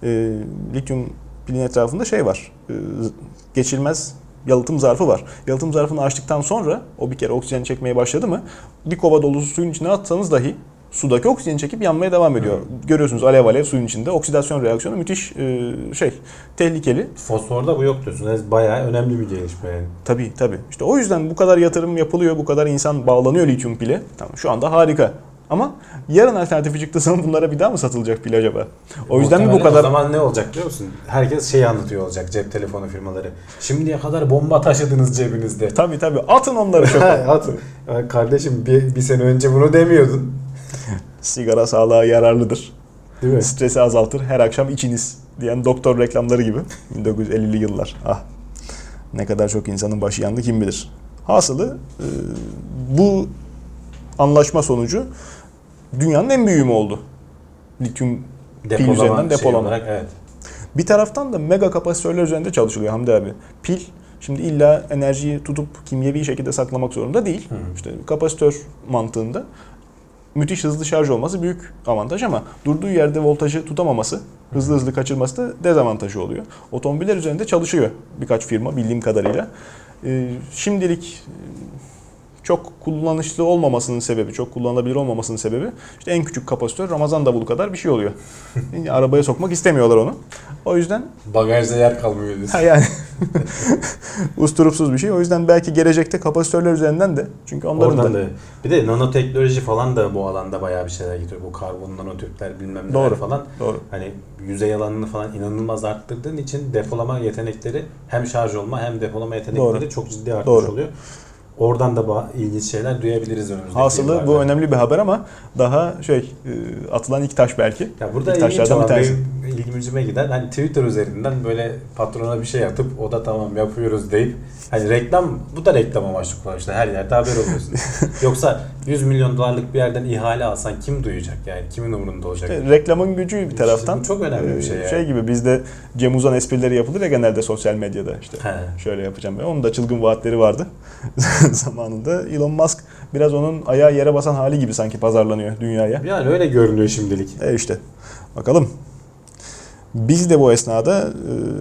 Ee, lityum pilin etrafında şey var. Z- geçilmez yalıtım zarfı var. Yalıtım zarfını açtıktan sonra o bir kere oksijen çekmeye başladı mı bir kova dolusu suyun içine atsanız dahi sudaki oksijeni çekip yanmaya devam ediyor. Görüyorsunuz alev alev suyun içinde. Oksidasyon reaksiyonu müthiş e, şey tehlikeli. Fosforda bu yok diyorsun. Bayağı önemli bir gelişme yani. Tabii tabii. İşte o yüzden bu kadar yatırım yapılıyor, bu kadar insan bağlanıyor lityum pile. Tamam şu anda harika. Ama yarın alternatifi çıktığı zaman bunlara bir daha mı satılacak pil acaba? O yüzden mi bu kadar... O zaman ne olacak biliyor musun? Herkes şeyi anlatıyor olacak cep telefonu firmaları. Şimdiye kadar bomba taşıdınız cebinizde. Tabii tabii atın onları çöpe. Atın. Ya Kardeşim bir, bir sene önce bunu demiyordun. Sigara sağlığa yararlıdır. Değil mi? Stresi azaltır. Her akşam içiniz diyen doktor reklamları gibi. 1950'li yıllar. Ah. Ne kadar çok insanın başı yandı kim bilir. Hasılı e, bu anlaşma sonucu dünyanın en büyüğü mü oldu? Lityum Depolama, üzerinden şey depolama. olarak evet. Bir taraftan da mega kapasitörler üzerinde çalışılıyor Hamdi abi. Pil şimdi illa enerjiyi tutup kimyevi şekilde saklamak zorunda değil. Hı. İşte kapasitör mantığında müthiş hızlı şarj olması büyük avantaj ama durduğu yerde voltajı tutamaması, hızlı hızlı kaçırması da dezavantajı oluyor. Otomobiller üzerinde çalışıyor birkaç firma bildiğim kadarıyla. Ee, şimdilik çok kullanışlı olmamasının sebebi, çok kullanılabilir olmamasının sebebi işte en küçük kapasitör Ramazan davulu kadar bir şey oluyor. Yani arabaya sokmak istemiyorlar onu. O yüzden Bagajda yer kalmıyor diyorsun. ha yani usturupsuz bir şey. O yüzden belki gelecekte kapasitörler üzerinden de çünkü onların Oradan da da. Bir de nanoteknoloji falan da bu alanda bayağı bir şeyler getiriyor. Bu karbon nanotüpler bilmem neler Doğru. falan. doğru. Hani yüzey alanını falan inanılmaz arttırdığın için depolama yetenekleri hem şarj olma hem depolama yetenekleri Doğru. çok ciddi artmış Doğru. oluyor. Oradan da ilginç şeyler duyabiliriz önümüzdeki Hasılı bu önemli bir haber ama daha şey e, atılan ilk taş belki. Ya burada İlk taşlardan bir tanesi. benim ilgimcime giden hani Twitter üzerinden böyle patrona bir şey atıp o da tamam yapıyoruz deyip hani reklam bu da reklam amaçlı kullanmışlar. Her yerde haber oluyorsun. Yoksa 100 milyon dolarlık bir yerden ihale alsan kim duyacak yani? Kimin umurunda olacak? İşte reklamın gücü bir taraftan. Bu çok önemli bir şey e, yani. Şey gibi bizde Cem Uzan esprileri yapılır ya genelde sosyal medyada işte. He. Şöyle yapacağım ben. Onun da çılgın vaatleri vardı zamanında. Elon Musk biraz onun ayağı yere basan hali gibi sanki pazarlanıyor dünyaya. Yani öyle görünüyor şimdilik. E işte bakalım. Biz de bu esnada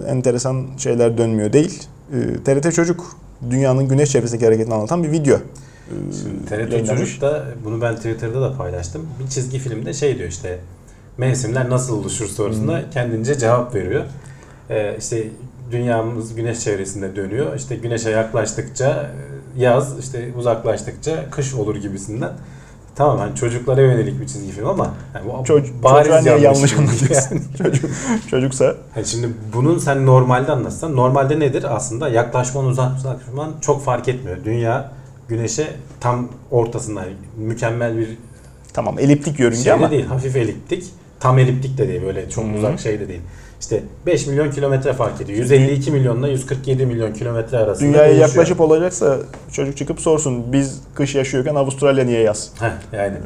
e, enteresan şeyler dönmüyor değil. E, TRT Çocuk dünyanın güneş çevresindeki hareketini anlatan bir video. e, Şimdi TRT. Çocuk da bunu ben Twitter'da da paylaştım. Bir çizgi filmde şey diyor işte mevsimler nasıl oluşur sorusuna kendince cevap veriyor. Ee, işte dünyamız güneş çevresinde dönüyor. İşte güneşe yaklaştıkça e, yaz, işte uzaklaştıkça kış olur gibisinden. Tamam hani çocuklara yönelik bir çizgi film ama yani bu Çocuk, bariz yanlış anlatıyorsun? yani. Çocuk, çocuksa Yani şimdi bunun sen normalde anlatsan normalde nedir? Aslında yaklaşman uzaklaşman çok fark etmiyor. Dünya güneşe tam ortasında mükemmel bir tamam eliptik yörünge ama de değil. Hafif eliptik. Tam eliptik de değil. Böyle çok uzak şey de değil. İşte 5 milyon kilometre fark ediyor. 152 milyonla 147 milyon kilometre arasında dünyaya değişiyor. yaklaşıp olacaksa çocuk çıkıp sorsun biz kış yaşıyorken Avustralya niye yaz? Heh, yani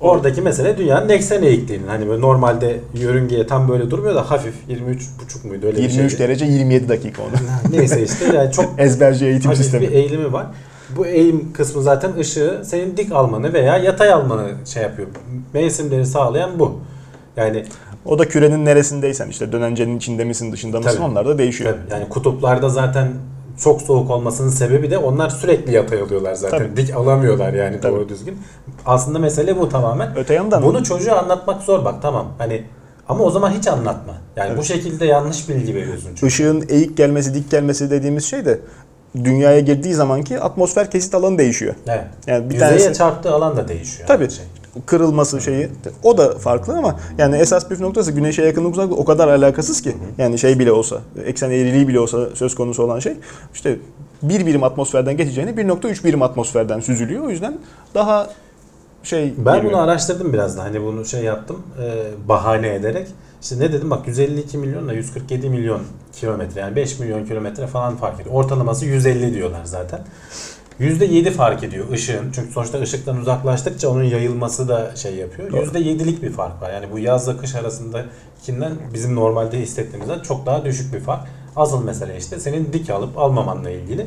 oradaki mesele dünyanın eksen eğikliğinin. Hani böyle normalde yörüngeye tam böyle durmuyor da hafif 23,5 muydu öyle bir 23 şeydi. derece 27 dakika onu. Neyse işte yani çok Ezberci eğitim hafif sistemi. bir eğilimi var. Bu eğim kısmı zaten ışığı senin dik almanı veya yatay almanı şey yapıyor. Mevsimleri sağlayan bu. Yani O da kürenin neresindeysen işte dönencenin içinde misin dışında mısın Tabii. onlar da değişiyor. Tabii, yani kutuplarda zaten çok soğuk olmasının sebebi de onlar sürekli yatay alıyorlar zaten. Tabii. Dik alamıyorlar yani Tabii. doğru düzgün. Aslında mesele bu tamamen. Öte yandan Bunu çocuğa anlatmak zor bak tamam. Hani ama o zaman hiç anlatma. Yani Evet. bu şekilde yanlış bilgi veriyorsun çünkü. ışığın eğik gelmesi, dik gelmesi dediğimiz şey de dünyaya girdiği zamanki atmosfer kesit alanı değişiyor. Evet. Yani bir Yüzeye tanesi çarptığı alan da değişiyor. Tabii. Şey. Kırılması şeyi o da farklı ama yani esas püf noktası güneşe yakınlık uzaklık o kadar alakasız ki. Yani şey bile olsa, eksen eğriliği bile olsa söz konusu olan şey işte bir birim atmosferden geçeceğine 1.3 birim atmosferden süzülüyor. O yüzden daha şey Ben geliyor. bunu araştırdım biraz da hani bunu şey yaptım e, bahane ederek. İşte ne dedim bak 152 milyonla 147 milyon kilometre yani 5 milyon kilometre falan fark ediyor. Ortalaması 150 diyorlar zaten. %7 fark ediyor ışığın. Çünkü sonuçta ışıktan uzaklaştıkça onun yayılması da şey yapıyor. Doğru. %7'lik bir fark var. Yani bu yazla kış arasındakinden bizim normalde hissettiğimizden çok daha düşük bir fark. Asıl mesele işte senin dik alıp almamanla ilgili.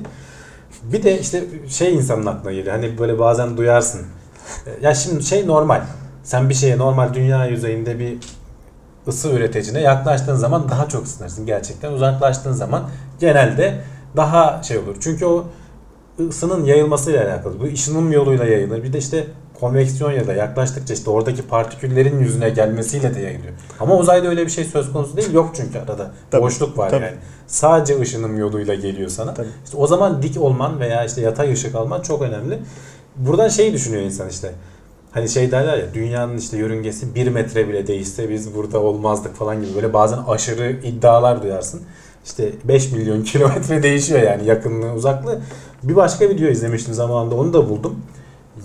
Bir de işte şey insanın aklına geliyor. Hani böyle bazen duyarsın. E, Ya şimdi şey normal. Sen bir şeye normal dünya yüzeyinde bir ısı üreticine yaklaştığın zaman daha çok ısınırsın gerçekten. Uzaklaştığın zaman genelde daha şey olur. Çünkü o ısının yayılmasıyla alakalı. Bu ışınım yoluyla yayılır. Bir de işte konveksiyon ya da yaklaştıkça işte oradaki partiküllerin yüzüne gelmesiyle de yayılıyor. Ama uzayda öyle bir şey söz konusu değil. Yok çünkü arada. Tabii, Boşluk var tabii. yani. Sadece ışınım yoluyla geliyor sana. Tabii. İşte o zaman dik olman veya işte yatay ışık alman çok önemli. Buradan şeyi düşünüyor insan işte. Hani şey derler ya dünyanın işte yörüngesi bir metre bile değişse biz burada olmazdık falan gibi böyle bazen aşırı iddialar duyarsın. İşte 5 milyon kilometre değişiyor yani yakınlığı uzaklığı. Bir başka video izlemiştim zamanında onu da buldum.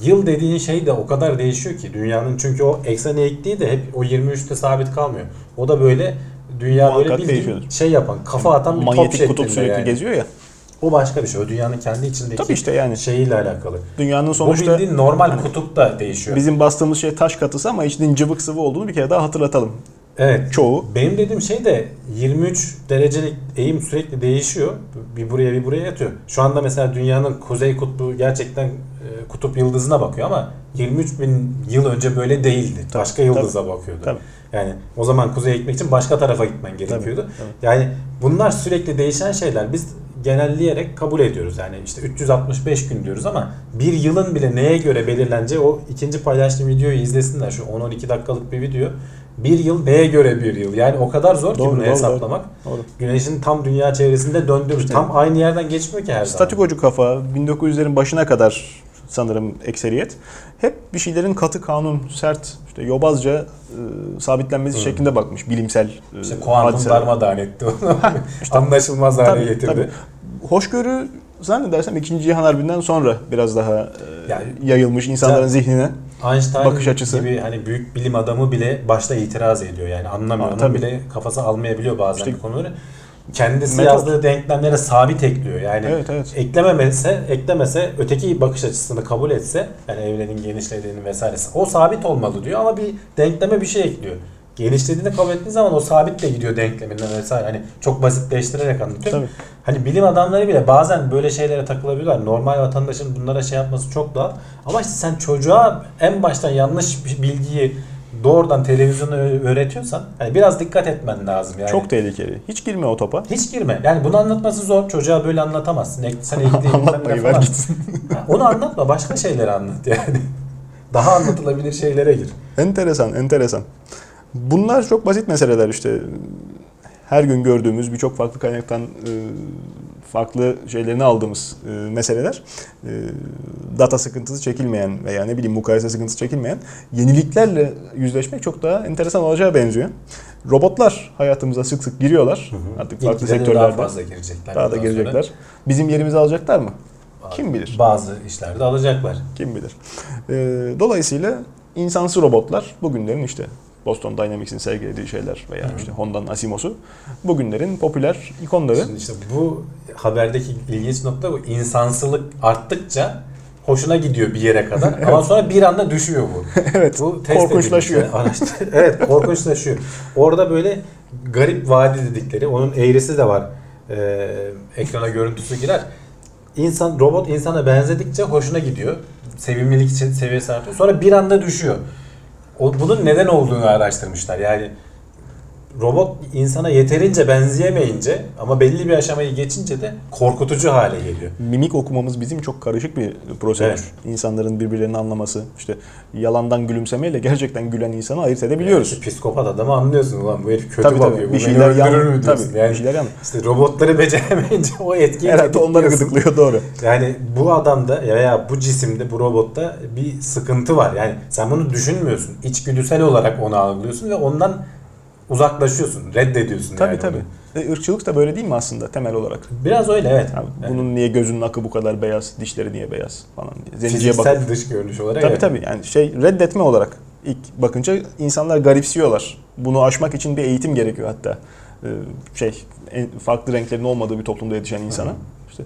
Yıl dediğin şey de o kadar değişiyor ki dünyanın çünkü o eksen eğikliği de hep o 23'te sabit kalmıyor. O da böyle dünya Muhakkak böyle bildiğin değişiyor. şey yapan kafa atan bir top Manyetik kutup şeklinde sürekli yani. geziyor ya. O başka bir şey. O dünyanın kendi içindeki Tabii işte yani şeyiyle alakalı. dünyanın Bu sonuçta bildiğin normal hani kutup da değişiyor. bizim bastığımız şey taş katısı ama içinin cıvık sıvı olduğunu bir kere daha hatırlatalım. Evet. Çoğu Benim dediğim şey de 23 derecelik eğim sürekli değişiyor. Bir buraya bir buraya yatıyor. Şu anda mesela dünyanın kuzey kutbu gerçekten e, kutup yıldızına bakıyor ama 23 bin yıl önce böyle değildi. Tabii, başka yıldıza bakıyordu. Tabii. Yani o zaman kuzeye gitmek için başka tarafa gitmen gerekiyordu. tabii. Yani bunlar sürekli değişen şeyler. Biz genelleyerek kabul ediyoruz. Yani işte 365 gün diyoruz ama bir yılın bile neye göre belirleneceği o ikinci paylaştığım videoyu izlesinler. Şu 10-12 dakikalık bir video. Bir yıl neye göre bir yıl? Yani o kadar zor ki Doğru, bunu doğru, hesaplamak. Doğru. Güneşin tam dünya çevresinde döndüğümüz, tam aynı yerden geçmiyor ki her zaman. Statikocu kafa 1900'lerin başına kadar sanırım ekseriyet. Hep bir şeylerin katı kanun, sert, işte yobazca e, sabitlenmesi şeklinde bakmış bilimsel e, İşte kuantum darmadağın etti onu. Anlaşılmaz hale Tabii, getirdi. tabii. Hoşgörü zannedersem 2. Cihan Harbi'nden sonra biraz daha e, Yani- yayılmış insanların Zaten- zihnine. Einstein Bakış açısı. gibi hani büyük bilim adamı bile başta itiraz ediyor. Yani anlamıyor. Ha, Onun bile kafası almayabiliyor bazen İşte- bu konuları. Kendisi Metot. yazdığı denklemlere sabit ekliyor. Yani Evet, evet. eklememese, eklemese öteki bakış açısını kabul etse yani evrenin genişlediğini vesairesi o sabit olmalı diyor ama bir denkleme bir şey ekliyor. Genişlediğini kabul ettiği zaman o sabitle gidiyor denkleminden vesaire. Hani çok basitleştirerek anlatıyor. Tabii. Hani bilim adamları bile bazen böyle şeylere takılabiliyorlar. Normal vatandaşın bunlara şey yapması çok doğal. Ama işte sen çocuğa en baştan yanlış bir bilgiyi doğrudan televizyonda ö- öğretiyorsan hani biraz dikkat etmen lazım yani. Çok tehlikeli. Hiç girme o topa. hiç girme. Yani bunu anlatması zor. Çocuğa böyle anlatamazsın. Sen ekle Anlatmayı ver gitsin. Onu anlatma. Başka şeyleri anlat yani. Daha anlatılabilir şeylere gir. Enteresan, enteresan. Bunlar çok basit meseleler işte. Her gün gördüğümüz birçok farklı kaynaktan e, farklı şeylerini aldığımız e, meseleler. E, Data sıkıntısı çekilmeyen veya ne bileyim mukayese sıkıntısı çekilmeyen yeniliklerle yüzleşmek çok daha enteresan olacağı benziyor. Robotlar hayatımıza sık sık giriyorlar. Artık farklı Gitgide de sektörlerde. Daha fazla girecekler. Daha da bundan sonra. girecekler. Bizim yerimizi alacaklar mı? Kim bilir? Bazı işlerde alacaklar. Kim bilir. Dolayısıyla insansı robotlar bugünlerin işte Boston Dynamics'in sergilediği şeyler veya işte Honda'nın Asimos'u bugünlerin popüler ikonları. Şimdi işte bu haberdeki ilginç nokta bu. İnsansılık arttıkça hoşuna gidiyor bir yere kadar ama sonra bir anda düşüyor bu. evet. Bu test korkunçlaşıyor. evet korkunçlaşıyor. Orada böyle garip vadi dedikleri onun eğrisi de var. Ee, ekrana görüntüsü girer. İnsan robot insana benzedikçe hoşuna gidiyor. Sevimlilik için seviyesi artıyor. Sonra bir anda düşüyor. O, bunun neden olduğunu araştırmışlar. Yani robot insana yeterince benzeyemeyince ama belli bir aşamayı geçince de korkutucu hale geliyor. Mimik okumamız bizim çok karışık bir prosedür. Evet. İnsanların birbirlerini anlaması, işte yalandan gülümsemeyle gerçekten gülen insanı ayırt edebiliyoruz. Yani psikopat adamı anlıyorsun ulan bu herif kötü tabii bakıyor. tabii. Bir şeyler öldürür mü diyorsun? tabii. Yani Bir şeyler yan. işte robotları beceremeyince o etkiyi Herhalde onları gıdıklıyor doğru. Yani bu adamda veya bu cisimde, bu robotta bir sıkıntı var. Yani sen bunu düşünmüyorsun. İçgüdüsel olarak onu algılıyorsun ve ondan uzaklaşıyorsun, reddediyorsun. Tabii yani tabii. onu. E, ırkçılık da böyle değil mi aslında temel olarak? Biraz öyle evet. Yani Bunun niye gözünün akı bu kadar beyaz, dişleri niye beyaz falan diye. Zenciye fiziksel bakıp dış görünüş olarak Tabii evet. tabii yani şey reddetme olarak ilk bakınca insanlar garipsiyorlar. Bunu aşmak için bir eğitim gerekiyor hatta. Ee, şey en- farklı renklerin olmadığı bir toplumda yetişen insana. Hı. İşte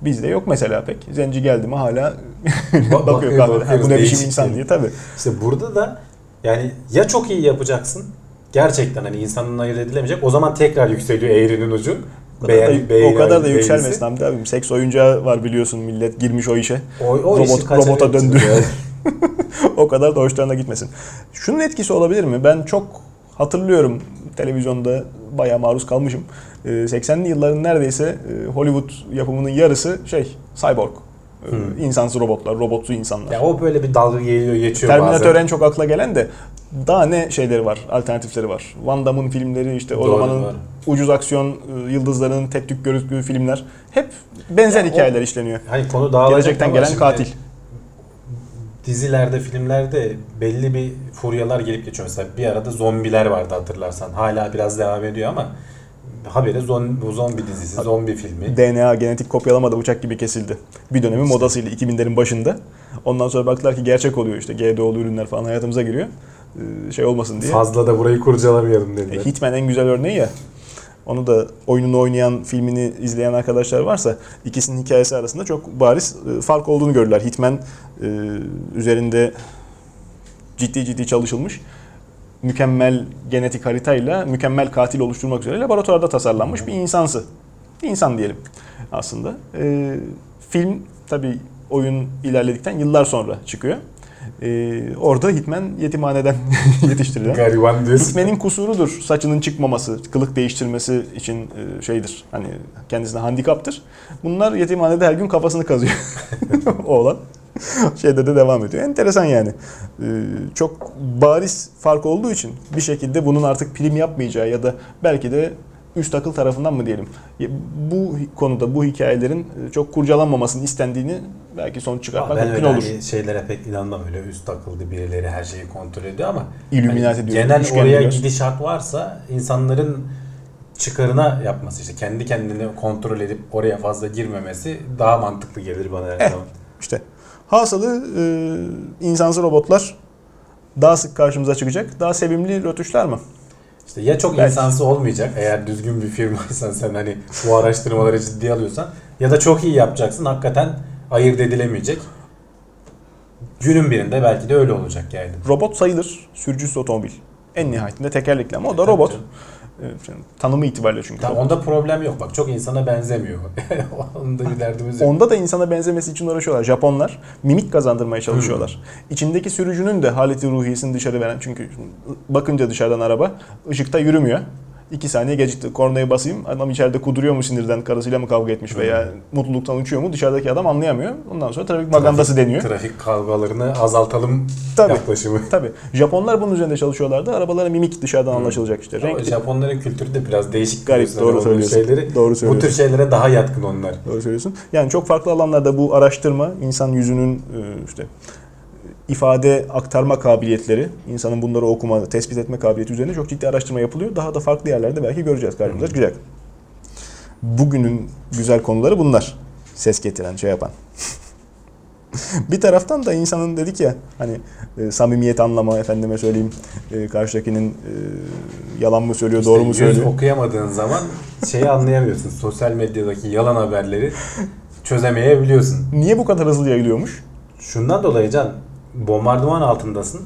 Bizde yok mesela pek. Zenci geldi mi hala bakıyor, bakıyor kahvede. Bu ne biçim insan şey. diye tabii. İşte burada da yani ya çok iyi yapacaksın gerçekten hani insanın ayırt edilemeyecek o zaman tekrar yükseliyor eğrinin ucu. O kadar, da, beğeni- o kadar da yükselmesin Hamdi abim. Seks oyuncağı var biliyorsun millet girmiş o işe. O, o Robot- işi robota döndü. o kadar da hoşlarına gitmesin. Şunun etkisi olabilir mi? Ben çok hatırlıyorum televizyonda bayağı maruz kalmışım. Ee, 80'li yılların neredeyse e, Hollywood yapımının yarısı şey cyborg. Ee, Hmm. insansız robotlar, robotsu insanlar. Ya o böyle bir dalga geliyor geçiyor Terminator bazen. en çok akla gelen de daha ne şeyleri var, alternatifleri var. Van Damme'ın filmleri işte o zamanın ucuz aksiyon e, yıldızlarının tek tük görüntülü filmler hep benzer Ya o- hikayeler işleniyor. Hani konu dağılacak Gelecekten gelen katil. Dizilerde, filmlerde belli bir furyalar gelip geçiyor. Mesela bir arada zombiler vardı hatırlarsan. Hala biraz devam ediyor ama haberi zon, bu zombi dizisi, zombi filmi. DNA genetik kopyalamada uçak gibi kesildi. Bir dönemin modasıyla 2000'lerin başında. Ondan sonra baktılar ki gerçek oluyor işte GDO'lu ürünler falan hayatımıza giriyor. Ee, Şey olmasın diye. Fazla da burayı kurcalamayalım E, dediler. Hitman en güzel örneği ya. Onu da oyununu oynayan, filmini izleyen arkadaşlar varsa ikisinin hikayesi arasında çok bariz e, fark olduğunu görürler. Hitman e, üzerinde ciddi ciddi çalışılmış mükemmel genetik haritayla mükemmel katil oluşturmak üzere laboratuvarda tasarlanmış bir insansı. Bir insan diyelim aslında. E, film tabi oyun ilerledikten yıllar sonra çıkıyor. E, orada Hitman yetimhaneden yetiştirilen. Gariban diyorsun. Hitman'in kusurudur. Saçının çıkmaması, kılık değiştirmesi için e, şeydir. Hani kendisine handikaptır. Bunlar yetimhanede her gün kafasını kazıyor. Oğlan. Şeyde de devam ediyor. Enteresan yani. E, Çok bariz fark olduğu için bir şekilde bunun artık prim yapmayacağı ya da belki de üst akıl tarafından mı diyelim. Bu konuda bu hikayelerin e, çok kurcalanmamasının istendiğini belki sonuç çıkartmak ben mümkün öyle olur. hani şeylere pek inanmam öyle üst akıllı birileri her şeyi kontrol ediyor ama Illuminati hani genel oraya gidişat varsa insanların çıkarına yapması işte kendi kendini kontrol edip oraya fazla girmemesi daha mantıklı gelir bana her Eh. zaman. İşte hasılı e, insansız robotlar daha sık karşımıza çıkacak. Daha sevimli rötuşlar mı? İşte ya çok Belki. insansı olmayacak eğer düzgün bir firmaysan sen hani bu araştırmaları ciddiye alıyorsan ya da çok iyi yapacaksın hakikaten ayırt edilemeyecek. Günün birinde belki de öyle olacak yani. Robot sayılır. Sürücüsüz otomobil. En nihayetinde tekerlekli ama o da Tabii robot. canım. Tanımı itibariyle çünkü. Tamam, onda problem yok bak çok insana benzemiyor. onda bir derdimiz yok. Onda da insana benzemesi için uğraşıyorlar. Japonlar mimik kazandırmaya çalışıyorlar. İçindeki sürücünün de haleti ruhiyesini dışarı veren çünkü bakınca dışarıdan araba ışıkta yürümüyor. İki saniye gecikti. Kornaya basayım. Adam içeride kuduruyor mu sinirden? Karısıyla mı kavga etmiş veya mutluluktan uçuyor mu? Dışarıdaki adam anlayamıyor. Ondan sonra trafik magandası deniyor. Trafik kavgalarını azaltalım Tabii. yaklaşımı. Tabii. Japonlar bunun üzerinde çalışıyorlardı. Arabalara mimik dışarıdan anlaşılacak işte. Renkli. Japonların kültürü de biraz değişik. Garip, doğru söylüyorsun. Şeyleri, Doğru bu söylüyorsun. tür şeylere daha yatkın onlar. Doğru söylüyorsun. Yani çok farklı alanlarda bu araştırma, insan yüzünün e, işte ifade aktarma kabiliyetleri, insanın bunları okuma, tespit etme kabiliyeti üzerine çok ciddi araştırma yapılıyor. Daha da farklı yerlerde belki göreceğiz karşımıza çıkacak. Bugünün güzel konuları bunlar. Ses getiren, şey yapan. bir taraftan da insanın dedik ya hani e, samimiyet anlama efendime söyleyeyim e, karşıdakinin e, yalan mı söylüyor İşte doğru mu söylüyor. okuyamadığın zaman şeyi anlayamıyorsun. Sosyal medyadaki yalan haberleri çözemeyebiliyorsun. Niye bu kadar hızlı yayılıyormuş? Şundan dolayı Can, bombardıman altındasın.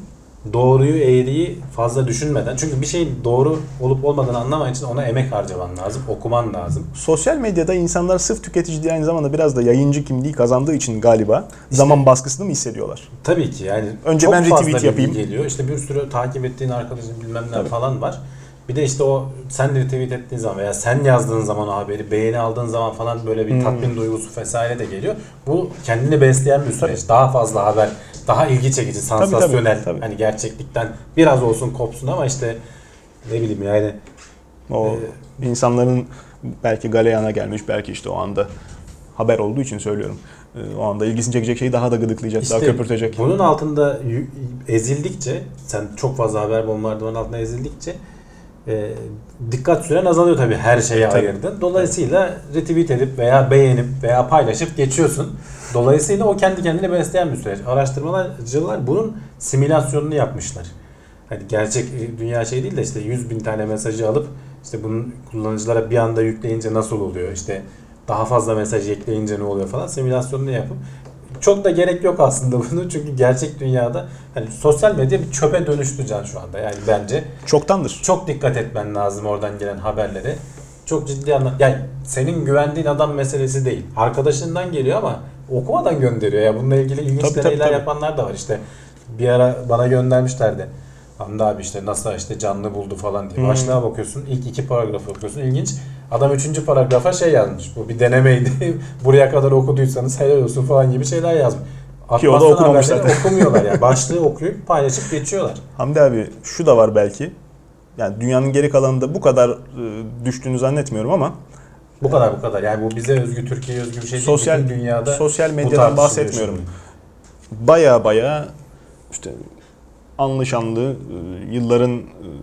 Doğruyu, eğriyi fazla düşünmeden. Çünkü bir şeyin doğru olup olmadığını anlaman için ona emek harcaman lazım, okuman lazım. Sosyal medyada insanlar sırf tüketici değil aynı zamanda biraz da yayıncı kimliği kazandığı için galiba zaman baskısını mı hissediyorlar? Tabii ki yani Önce ben retweet yapayım. geliyor. İşte bir sürü takip ettiğin arkadaşın bilmem ne falan var. Bir de işte o sen retweet ettiğin zaman veya sen yazdığın zaman o haberi beğeni aldığın zaman falan böyle bir Hmm. tatmin duygusu vesaire de geliyor. Bu kendini besleyen bir süreç. Daha fazla haber, daha ilgi çekici, tabii, sansasyonel. tabii. Hani gerçeklikten biraz olsun kopsun ama işte ne bileyim yani O Ee, insanların belki galeyana gelmiş, belki işte o anda haber olduğu için söylüyorum. Ee, O anda ilgisini çekecek şeyi daha da gıdıklayacak, daha İşte köpürtecek. Bunun altında ezildikçe, sen çok fazla haber bombardımanın altında ezildikçe e, dikkat süren azalıyor tabii her şeye Tabii. ayırdın. Dolayısıyla retweet edip veya beğenip veya paylaşıp geçiyorsun. Dolayısıyla o kendi kendine besleyen bir süreç. Araştırmacılar bunun simülasyonunu yapmışlar. Hani gerçek e, dünya şey değil de işte 100 bin tane mesajı alıp işte bunun kullanıcılara bir anda yükleyince nasıl oluyor? İşte daha fazla mesaj ekleyince ne oluyor falan simülasyonunu yapıp çok da gerek yok aslında bunu çünkü gerçek dünyada hani sosyal medya bir çöpe dönüştü can şu anda yani bence Çoktandır. çok dikkat etmen lazım oradan gelen haberlere. Çok ciddi anlam. Yani senin güvendiğin adam meselesi değil. Arkadaşından geliyor ama okumadan gönderiyor. Ya bununla ilgili ilginç Tabii, deneyler tabii. yapanlar da var. İşte bir ara bana göndermişlerdi. Hamdi abi işte NASA işte canlı buldu falan diye. Hmm. Başlığa bakıyorsun. ilk iki paragrafı okuyorsun. İlginç. Adam üçüncü paragrafa şey yazmış. Bu bir denemeydi. Buraya kadar okuduysanız helal olsun falan gibi şeyler yazmış. Ki o da okumamış zaten. okumuyorlar ya. Başlığı okuyup paylaşıp geçiyorlar. Hamdi abi şu da var belki. Yani dünyanın geri kalanında bu kadar e, düştüğünü zannetmiyorum ama Bu kadar bu kadar. Yani bu bize özgü, Türkiye'ye özgü bir şey değil. sosyal Bütün dünyada sosyal medyadan bahsetmiyorum. Baya baya işte anlı şanlı e, yılların e,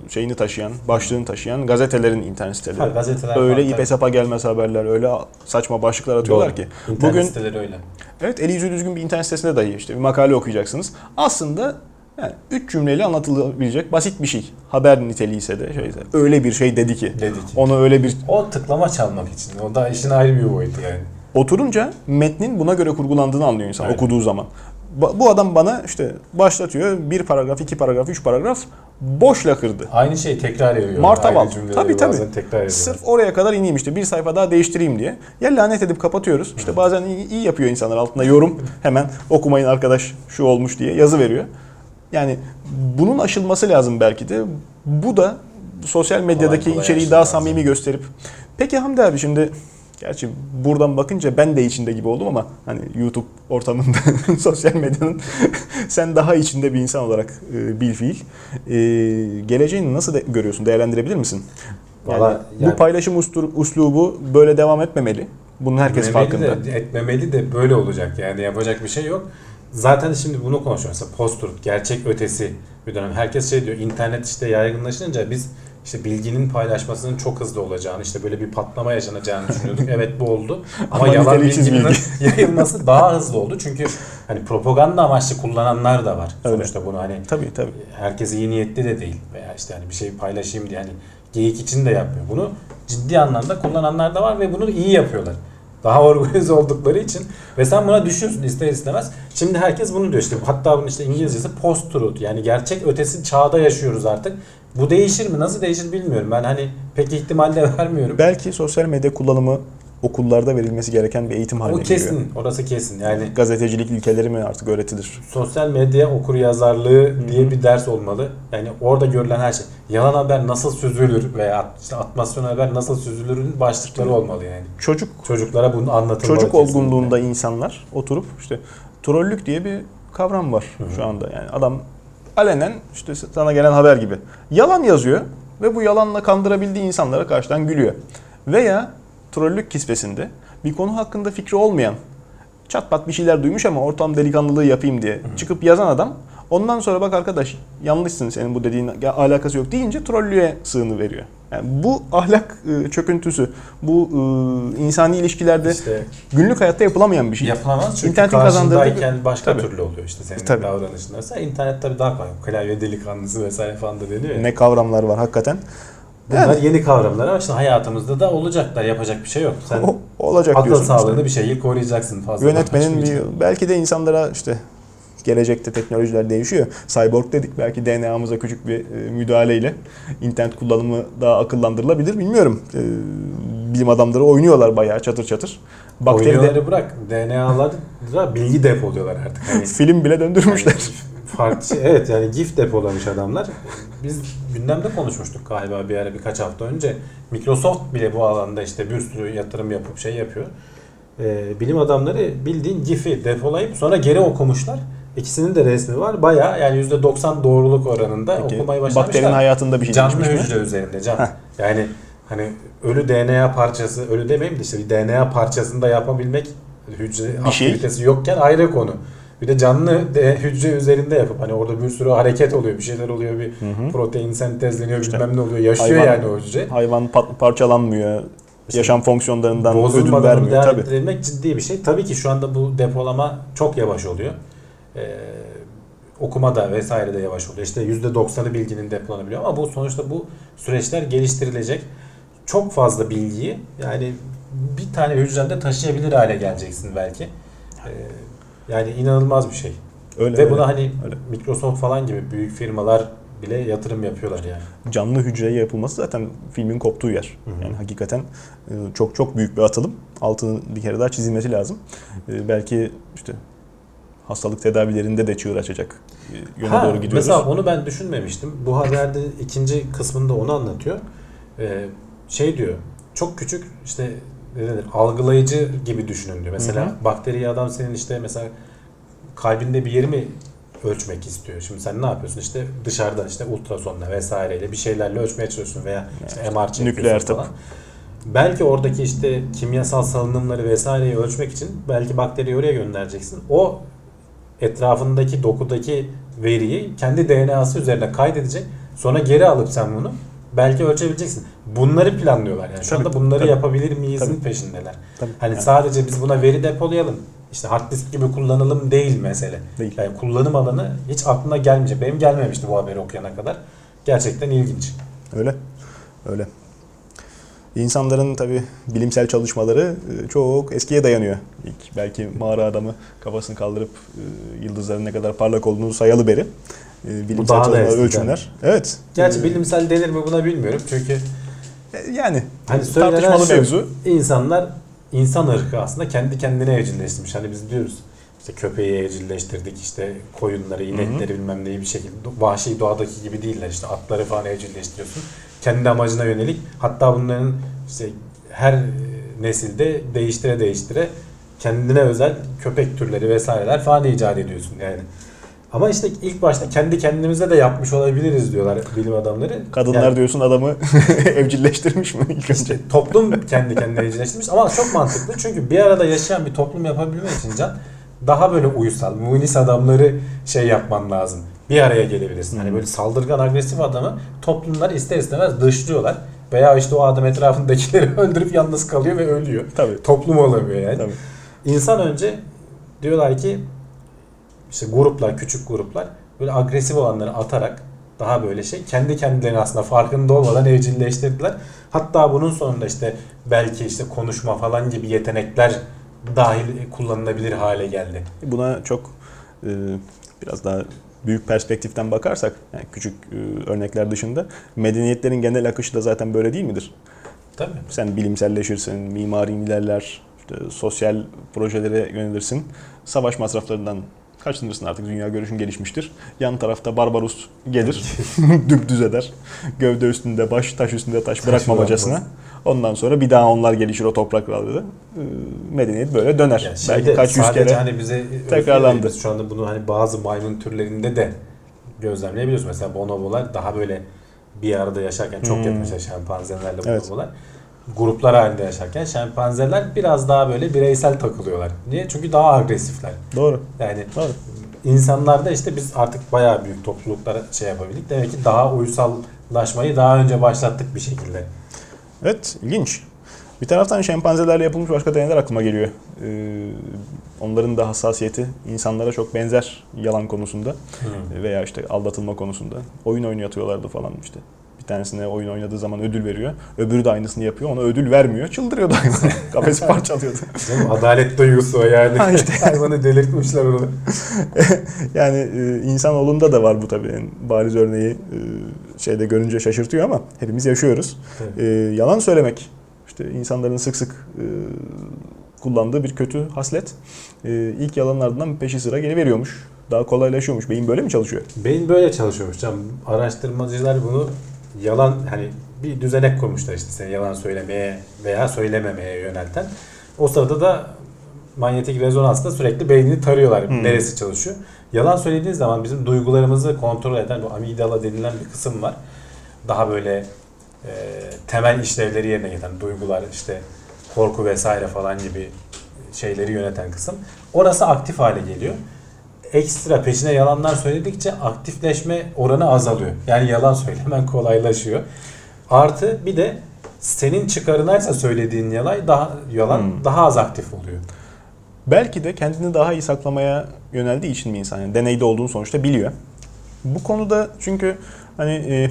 şeyini taşıyan, başlığını taşıyan gazetelerin internet siteleri. Ha, gazeteler Öyle tabii. sapa gelmez haberler, öyle saçma başlıklar atıyorlar Doğru. ki. İnternet Bugün siteleri öyle. evet eli yüzü düzgün bir internet sitesinde dahi işte bir makale okuyacaksınız. Aslında yani üç cümleyle anlatılabilecek basit bir şey. Haber niteliği ise de şeyse öyle bir şey dedi ki. Dedi ki. Onu öyle bir O tıklama çalmak için. O da işin ayrı bir boyutu yani. Oturunca metnin buna göre kurgulandığını anlıyor insan Aynen. okuduğu zaman. Bu adam bana işte başlatıyor bir paragraf, iki paragraf, üç paragraf boş lakırdı. Aynı şeyi tekrar ediyor. Martaval. Tabii, tabii. tekrar ediyorlar. Sırf oraya kadar ineyim işte bir sayfa daha değiştireyim diye. Ya lanet edip kapatıyoruz. İşte bazen iyi, iyi yapıyor insanlar altında yorum hemen okumayın arkadaş şu olmuş diye yazı veriyor. Yani bunun aşılması lazım belki de. Bu da sosyal medyadaki kolay içeriği daha lazım. samimi gösterip. Peki Hamdi abi şimdi gerçi buradan bakınca ben de içinde gibi oldum ama hani YouTube ortamında sosyal medyanın sen daha içinde bir insan olarak e, bil fiil. E, geleceğini nasıl de- görüyorsun? Değerlendirebilir misin? Yani yani- bu paylaşım ustur, uslubu böyle devam etmemeli. Bunun herkes farkında. De, etmemeli de böyle olacak yani yapacak bir şey yok. Zaten şimdi bunu konuşuyoruz. Mesela post-truth, gerçek ötesi bir dönem. Herkes şey diyor internet işte yaygınlaşınca biz işte bilginin paylaşmasının çok hızlı olacağını, işte böyle bir patlama yaşanacağını düşünüyorduk. evet bu oldu. Ama, Ama yalan bilginin bilgi. yayılması daha hızlı oldu. Çünkü hani propaganda amaçlı kullananlar da var. Öyle. Sonuçta bunu hani Tabii tabii. herkes iyi niyetli de değil veya işte hani bir şey paylaşayım diye hani geyik için de yapmıyor. Bunu ciddi anlamda kullananlar da var ve bunu iyi yapıyorlar. Daha organize oldukları için ve sen buna düşüyorsun ister istemez. Şimdi herkes bunu diyor işte hatta bunun işte İngilizcesi post truth yani gerçek ötesi çağda yaşıyoruz artık. Bu değişir mi? Nasıl değişir bilmiyorum. Ben hani pek ihtimal de vermiyorum. Belki sosyal medya kullanımı okullarda verilmesi gereken bir eğitim o haline kesin. geliyor. Orası kesin. Yani Gazetecilik ilkeleri mi artık öğretilir? sosyal medya okur yazarlığı diye bir ders olmalı. Yani orada görülen her şey. Yalan haber nasıl süzülür veya işte atmasyon haber nasıl süzülürün başlıkları olmalı yani. Çocuk Çocuklara bunu anlatılmalı. çocuk kesinlikle. olgunluğunda insanlar oturup işte trollük diye bir kavram var şu anda. Yani adam alenen işte sana gelen haber gibi yalan yazıyor ve bu yalanla kandırabildiği insanlara karşıdan gülüyor. Veya trollük kisvesinde bir konu hakkında fikri olmayan çat pat bir şeyler duymuş ama ortam delikanlılığı yapayım diye çıkıp yazan adam ondan sonra bak arkadaş yanlışsın senin bu dediğin alakası yok deyince trollüğe sığını veriyor. Yani bu ahlak e, çöküntüsü, bu e, insani ilişkilerde İşte günlük hayatta yapılamayan bir şey. yapılamaz çünkü İnternetin karşındayken başka Tabii. türlü oluyor işte senin Tabii. davranışınlarsa. İnternet tabii daha kolay. Klavye delikanlısı vesaire falan da deniyor ya. Ne kavramlar var hakikaten. Bunlar yeni kavramlar ama işte hayatımızda da olacaklar. Yapacak bir şey yok. Sen O- olacak akıl diyorsun. sağlığını işte. bir şeyi koruyacaksın fazla. Yönetmenin bir, belki de insanlara işte gelecekte teknolojiler değişiyor. Cyborg dedik belki DNA'mıza küçük bir e, müdahaleyle internet kullanımı daha akıllandırılabilir bilmiyorum. E, bilim adamları oynuyorlar bayağı çatır çatır. Bakteri de Oynuyorları bırak. DNA'lara bilgi depoluyorlar artık. Hani film bile döndürmüşler. Yani farklı şey- evet yani GIF depolamış adamlar. Biz gündemde konuşmuştuk galiba bir ara birkaç hafta önce. Microsoft bile bu alanda işte bir sürü yatırım yapıp şey yapıyor. Ee, bilim adamları bildiğin GIF'i depolayıp sonra geri okumuşlar. İkisinin de resmi var. Baya yani %90 doğruluk oranında Peki, okumayı bakterinin başarmışlar. hayatında bir şey Canlı mi? hücre üzerinde can. Yani hani ölü DNA parçası, ölü demeyeyim de işte bir DNA parçasını da yapabilmek hücre Bir şey. aktivitesi yokken ayrı konu. Bir de canlı de, hücre üzerinde yapıp hani orada bir sürü hareket oluyor, bir şeyler oluyor, bir hı. protein sentezleniyor, İşte bilmem ne oluyor. Yaşıyor hayvan- yani o hücre. Hayvan parçalanmıyor. İşte yaşam fonksiyonlarından ödün Bozulmadan vermiyor. Tabii. ettirebilmek ciddi bir şey. Tabii ki şu anda bu depolama çok yavaş oluyor. Ee, okuma da vesaire de yavaş oluyor. İşte %90'ı bilginin depolanabiliyor ama bu sonuçta bu süreçler geliştirilecek. Çok fazla bilgiyi yani bir tane hücrende taşıyabilir hale geleceksin belki. Ee, yani inanılmaz bir şey. Öyle, Ve öyle. buna hani öyle. Microsoft falan gibi büyük firmalar bile yatırım yapıyorlar yani. canlı hücreye yapılması zaten filmin koptuğu yer. Hı hı. Yani hakikaten e, çok çok büyük bir atılım. Altının bir kere daha çizilmesi lazım. E, Belki işte hastalık tedavilerinde de çığır açacak e, yöne Ha, doğru gidiyoruz. Mesela onu ben düşünmemiştim. Bu haberde ikinci kısmında onu anlatıyor. Ee, şey diyor. Çok küçük işte ne denir algılayıcı gibi düşünün diyor. Mesela Hı bakteriyi adam senin işte mesela kalbinde bir yeri mi ölçmek istiyor. Şimdi sen ne yapıyorsun? İşte dışarıdan işte ultrasonla vesaireyle bir şeylerle ölçmeye çalışıyorsun veya işte MR çekiyorsun nükleer tıp. falan. Belki oradaki işte kimyasal salınımları vesaireyi ölçmek için belki bakteriyi oraya göndereceksin. O etrafındaki dokudaki veriyi kendi DNA'sı üzerine kaydedecek. Sonra geri alıp sen bunu belki ölçebileceksin. Bunları planlıyorlar yani. Şu Tabii, anda bunları tabii. yapabilir miyizin Tabii. peşindeler. Tabii. Hani Yani sadece biz buna veri depolayalım. İşte hard disk gibi kullanalım değil mesele. Değil. Yani kullanım alanı hiç aklına gelmeyecek. Benim gelmemişti bu haberi okuyana kadar. Gerçekten ilginç. Öyle. Öyle. İnsanların tabi bilimsel çalışmaları e, çok eskiye dayanıyor. İlk belki mağara adamı kafasını kaldırıp e, yıldızların ne kadar parlak olduğunu sayalı beri. E, Bilimsel daha da çalışmalar, ölçümler. Evet. Gerçi E, bilimsel denir mi buna bilmiyorum. Çünkü e, yani hani söylenen tartışmalı şu, mevzu. insanlar insan ırkı aslında kendi kendine evcilleştirmiş. Hani biz diyoruz işte köpeği evcilleştirdik, işte koyunları, inekleri bilmem neyi bir şekilde vahşi doğadaki gibi değiller. İşte atları falan evcilleştiriyorsun. Kendi amacına yönelik. Hatta bunların işte her nesilde değiştire değiştire kendine özel köpek türleri vesaireler falan icat ediyorsun yani. Ama işte ilk başta kendi kendimize de yapmış olabiliriz diyorlar bilim adamları. Kadınlar Yani- diyorsun adamı evcilleştirmiş mi ilk önce? işte toplum kendi kendine evcilleştirmiş ama çok mantıklı çünkü bir arada yaşayan bir toplum yapabilmek için can daha böyle uysal, munis adamları şey yapman lazım. Bir araya gelebilirsin. Hani Hmm. böyle saldırgan, agresif adamı toplumlar ister istemez dışlıyorlar. Veya işte o adam etrafındakileri öldürüp yalnız kalıyor ve ölüyor. Tabii. Toplum olamıyor yani. Tabii. İnsan önce diyorlar ki işte gruplar, küçük gruplar böyle agresif olanları atarak daha böyle şey kendi kendilerine aslında farkında olmadan evcilleştirdiler. Hatta bunun sonunda işte belki işte konuşma falan gibi yetenekler dahil kullanılabilir hale geldi. Buna çok e, biraz daha büyük perspektiften bakarsak, yani küçük e, örnekler dışında medeniyetlerin genel akışı da zaten böyle değil midir? Tabii. Sen bilimselleşirsin, mimari ilerler, işte sosyal projelere yönelirsin. Savaş masraflarından kaçınırsın artık dünya görüşün gelişmiştir. Yan tarafta Barbaros gelir, düpdüz eder. Gövde üstünde baş, taş üstünde taş bırakmamacasına. bırakmaz. Ondan sonra bir daha onlar gelişir o topraklarda. Ee, Medeniyet böyle döner. Yani Belki şeyde kaç yüz kere. hani bize tekrarlandı. Şu anda bunu hani bazı maymun türlerinde de gözlemleyebiliyoruz. Mesela bonobolar daha böyle bir arada yaşarken çok Hmm. yakın mesela şempanzelerle Evet. Gruplar halinde yaşarken şempanzeler biraz daha böyle bireysel takılıyorlar. Niye? Çünkü daha agresifler. Doğru. Yani Doğru. insanlarda işte biz artık bayağı büyük topluluklara şey yapabildik. Demek ki daha uysallaşmayı daha önce başlattık bir şekilde. Evet, ilginç. Bir taraftan şempanzelerle yapılmış başka deneyler aklıma geliyor. Ee, onların da hassasiyeti insanlara çok benzer yalan konusunda veya işte aldatılma konusunda. Oyun oynatıyorlardı falan işte. Tanesine oyun oynadığı zaman ödül veriyor. Öbürü de aynısını yapıyor. Ona ödül vermiyor. Çıldırıyordu hayvan. Kafesi parçalıyordu. Adalet duygusu o yani. Ha işte. Hayvanı delirtmişler onu. yani e, insanoğlunda da var bu tabii. En bariz örneği e, şeyde görünce şaşırtıyor ama hepimiz yaşıyoruz. Evet. E, yalan söylemek işte insanların sık sık kullandığı bir kötü haslet. İlk yalanlardan peşi sıra geliveriyormuş. Daha kolaylaşıyormuş. Beyin böyle mi çalışıyor? Beyin böyle çalışıyormuş canım. Araştırmacılar bunu yalan hani bir düzenek kurmuşlar işte seni yalan söylemeye veya söylememeye yönelten. O sırada da manyetik rezonansla sürekli beynini tarıyorlar. Hmm. Neresi çalışıyor. Yalan söylediğin zaman bizim duygularımızı kontrol eden bu amigdala denilen bir kısım var. Daha böyle e, temel işlevleri yerine getiren duygular işte korku vesaire falan gibi şeyleri yöneten kısım. Orası aktif hale geliyor. Ekstra peşine yalanlar söyledikçe aktifleşme oranı azalıyor. Yani yalan söylemen kolaylaşıyor. Artı bir de senin çıkarınaysa söylediğin yalan daha yalan Hmm. daha az aktif oluyor. Belki de kendini daha iyi saklamaya yöneldiği için mi insan? Yani deneyde olduğunu sonuçta biliyor. Bu konuda çünkü hani e,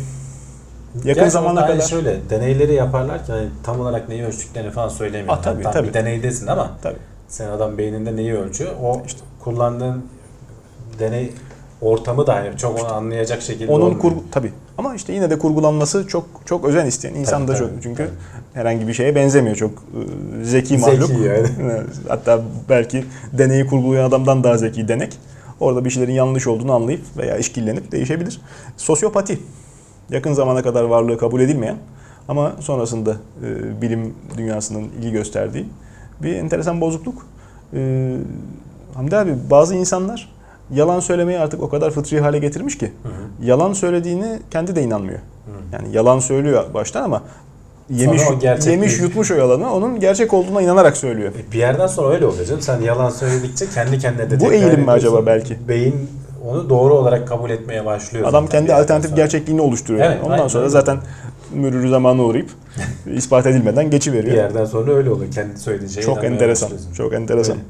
Yakın Gerçi zamana kadar şöyle deneyleri yaparlarken hani tam olarak neyi ölçtüklerini falan söylemiyor. Ah, tabii, tabii. bir deneydesin ama tabii sen adam beyninde neyi ölçüyor? O kullandığın deney ortamı da hani çok onu anlayacak şekilde onun olmuyor. kurgu tabii ama işte yine de kurgulanması çok çok özen isteyen insan da çok çünkü tabii. herhangi bir şeye benzemiyor çok e, zeki Zeki mahluk. yani. Hatta belki deneyi kurgulayan adamdan daha zeki denek. Orada bir şeylerin yanlış olduğunu anlayıp veya işkillenip değişebilir. Sosyopati yakın zamana kadar varlığı kabul edilmeyen ama sonrasında e, bilim dünyasının ilgi gösterdiği bir enteresan bozukluk. E, Hamdi abi bazı insanlar yalan söylemeyi artık o kadar fıtri hale getirmiş ki Hı hı. yalan söylediğini kendi de inanmıyor. Hı. Yani yalan söylüyor baştan ama yemiş yemiş değil. yutmuş o yalanı onun gerçek olduğuna inanarak söylüyor. E, Bir yerden sonra öyle oluyor canım. Sen yalan söyledikçe kendi kendine de Bu eğilim mi acaba belki? Beyin onu doğru olarak kabul etmeye başlıyor. Adam kendi bir alternatif sonra. gerçekliğini oluşturuyor. Evet, Ondan aynen sonra öyle. zaten mürürü zamanı uğrayıp ispat edilmeden Bir geçiveriyor. yerden sonra öyle oluyor. Kendi söylediği şeye Çok enteresan. Çok enteresan. Öyle.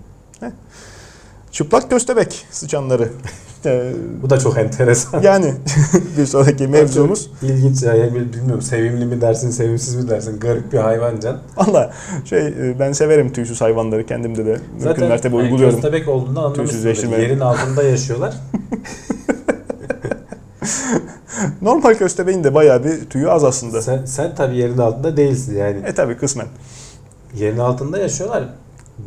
Çıplak köstebek sıçanları. Ee, Bu da çok enteresan. yani bir sonraki mevzumuz İlginç ya. Yani bilmiyorum sevimli mi dersin, sevimsiz mi dersin. Garip bir hayvan can. valla şey e, ben severim tüysüz hayvanları kendimde de mümkün Zaten mertebe hani uyguluyorum. köstebek olduğundan anlamışsındır. Yerin altında yaşıyorlar. Normal köstebeğin de bayağı bir tüyü az aslında. sen, sen tabii yerin altında değilsin yani. E tabi kısmen. Yerin altında yaşıyorlar.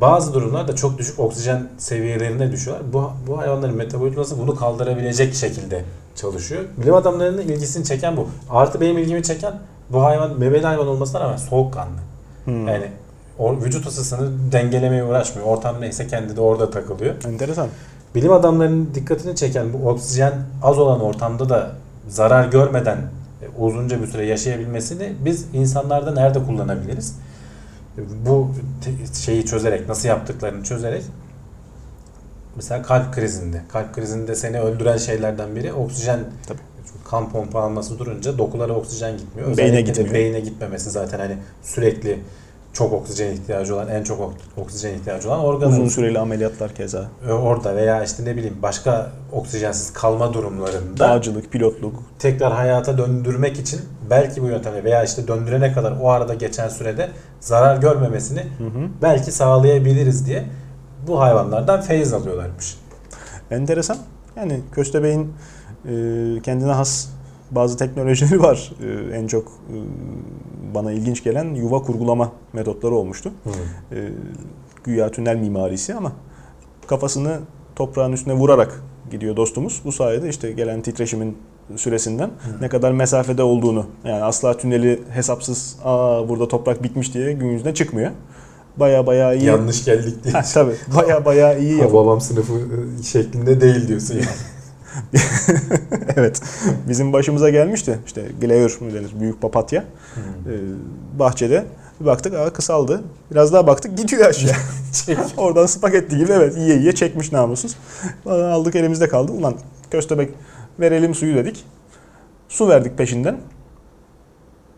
Bazı durumlarda çok düşük oksijen seviyelerine düşüyorlar. Bu, bu hayvanların metabolizması bunu kaldırabilecek şekilde çalışıyor. Bilim adamlarının ilgisini çeken bu. Artı benim ilgimi çeken bu hayvan memeli hayvan olmasına rağmen soğukkanlı. Hmm. Yani o vücut ısısını dengelemeye uğraşmıyor. Ortam neyse kendi de orada takılıyor. Enteresan. Bilim adamlarının dikkatini çeken bu oksijen az olan ortamda da zarar görmeden uzunca bir süre yaşayabilmesini biz insanlarda nerede kullanabiliriz? Bu şeyi çözerek, nasıl yaptıklarını çözerek mesela kalp krizinde. Kalp krizinde seni öldüren şeylerden biri oksijen Tabii. Kan pompalaması durunca dokulara oksijen gitmiyor. Beyne Özellikle de gitmiyor. beyne gitmemesi zaten hani sürekli çok oksijen ihtiyacı olan, en çok ok- oksijen ihtiyacı olan organımız. Uzun süreli ameliyatlar keza. E, orada veya işte ne bileyim başka oksijensiz kalma durumlarında Dağcılık, pilotluk. tekrar hayata döndürmek için belki bu yöntemle veya işte döndürene kadar o arada geçen sürede zarar görmemesini Hı hı. belki sağlayabiliriz diye bu hayvanlardan feyiz alıyorlarmış. Enteresan. Yani köstebeğin e, kendine has bazı teknolojileri var. E, en çok e, bana ilginç gelen yuva kurgulama metotları olmuştu. E, güya tünel mimarisi ama kafasını toprağın üstüne vurarak gidiyor dostumuz. Bu sayede işte gelen titreşimin süresinden ne kadar mesafede olduğunu yani asla tüneli hesapsız aa burada toprak bitmiş diye gün yüzüne çıkmıyor. Baya baya iyi. Yanlış geldik diye. Ha, tabii. Baya baya iyi Ha, babam sınıfı e, şeklinde değil diyorsun yani. evet. Bizim başımıza gelmişti. İşte gleyör mü denir? Büyük papatya. Ee, bahçede bir baktık aa kısaldı. Biraz daha baktık gidiyor aşağı. Oradan spagetti gibi evet yiye yiye çekmiş namussuz. Aldık elimizde kaldı. Ulan köstebek verelim suyu dedik. Su verdik peşinden.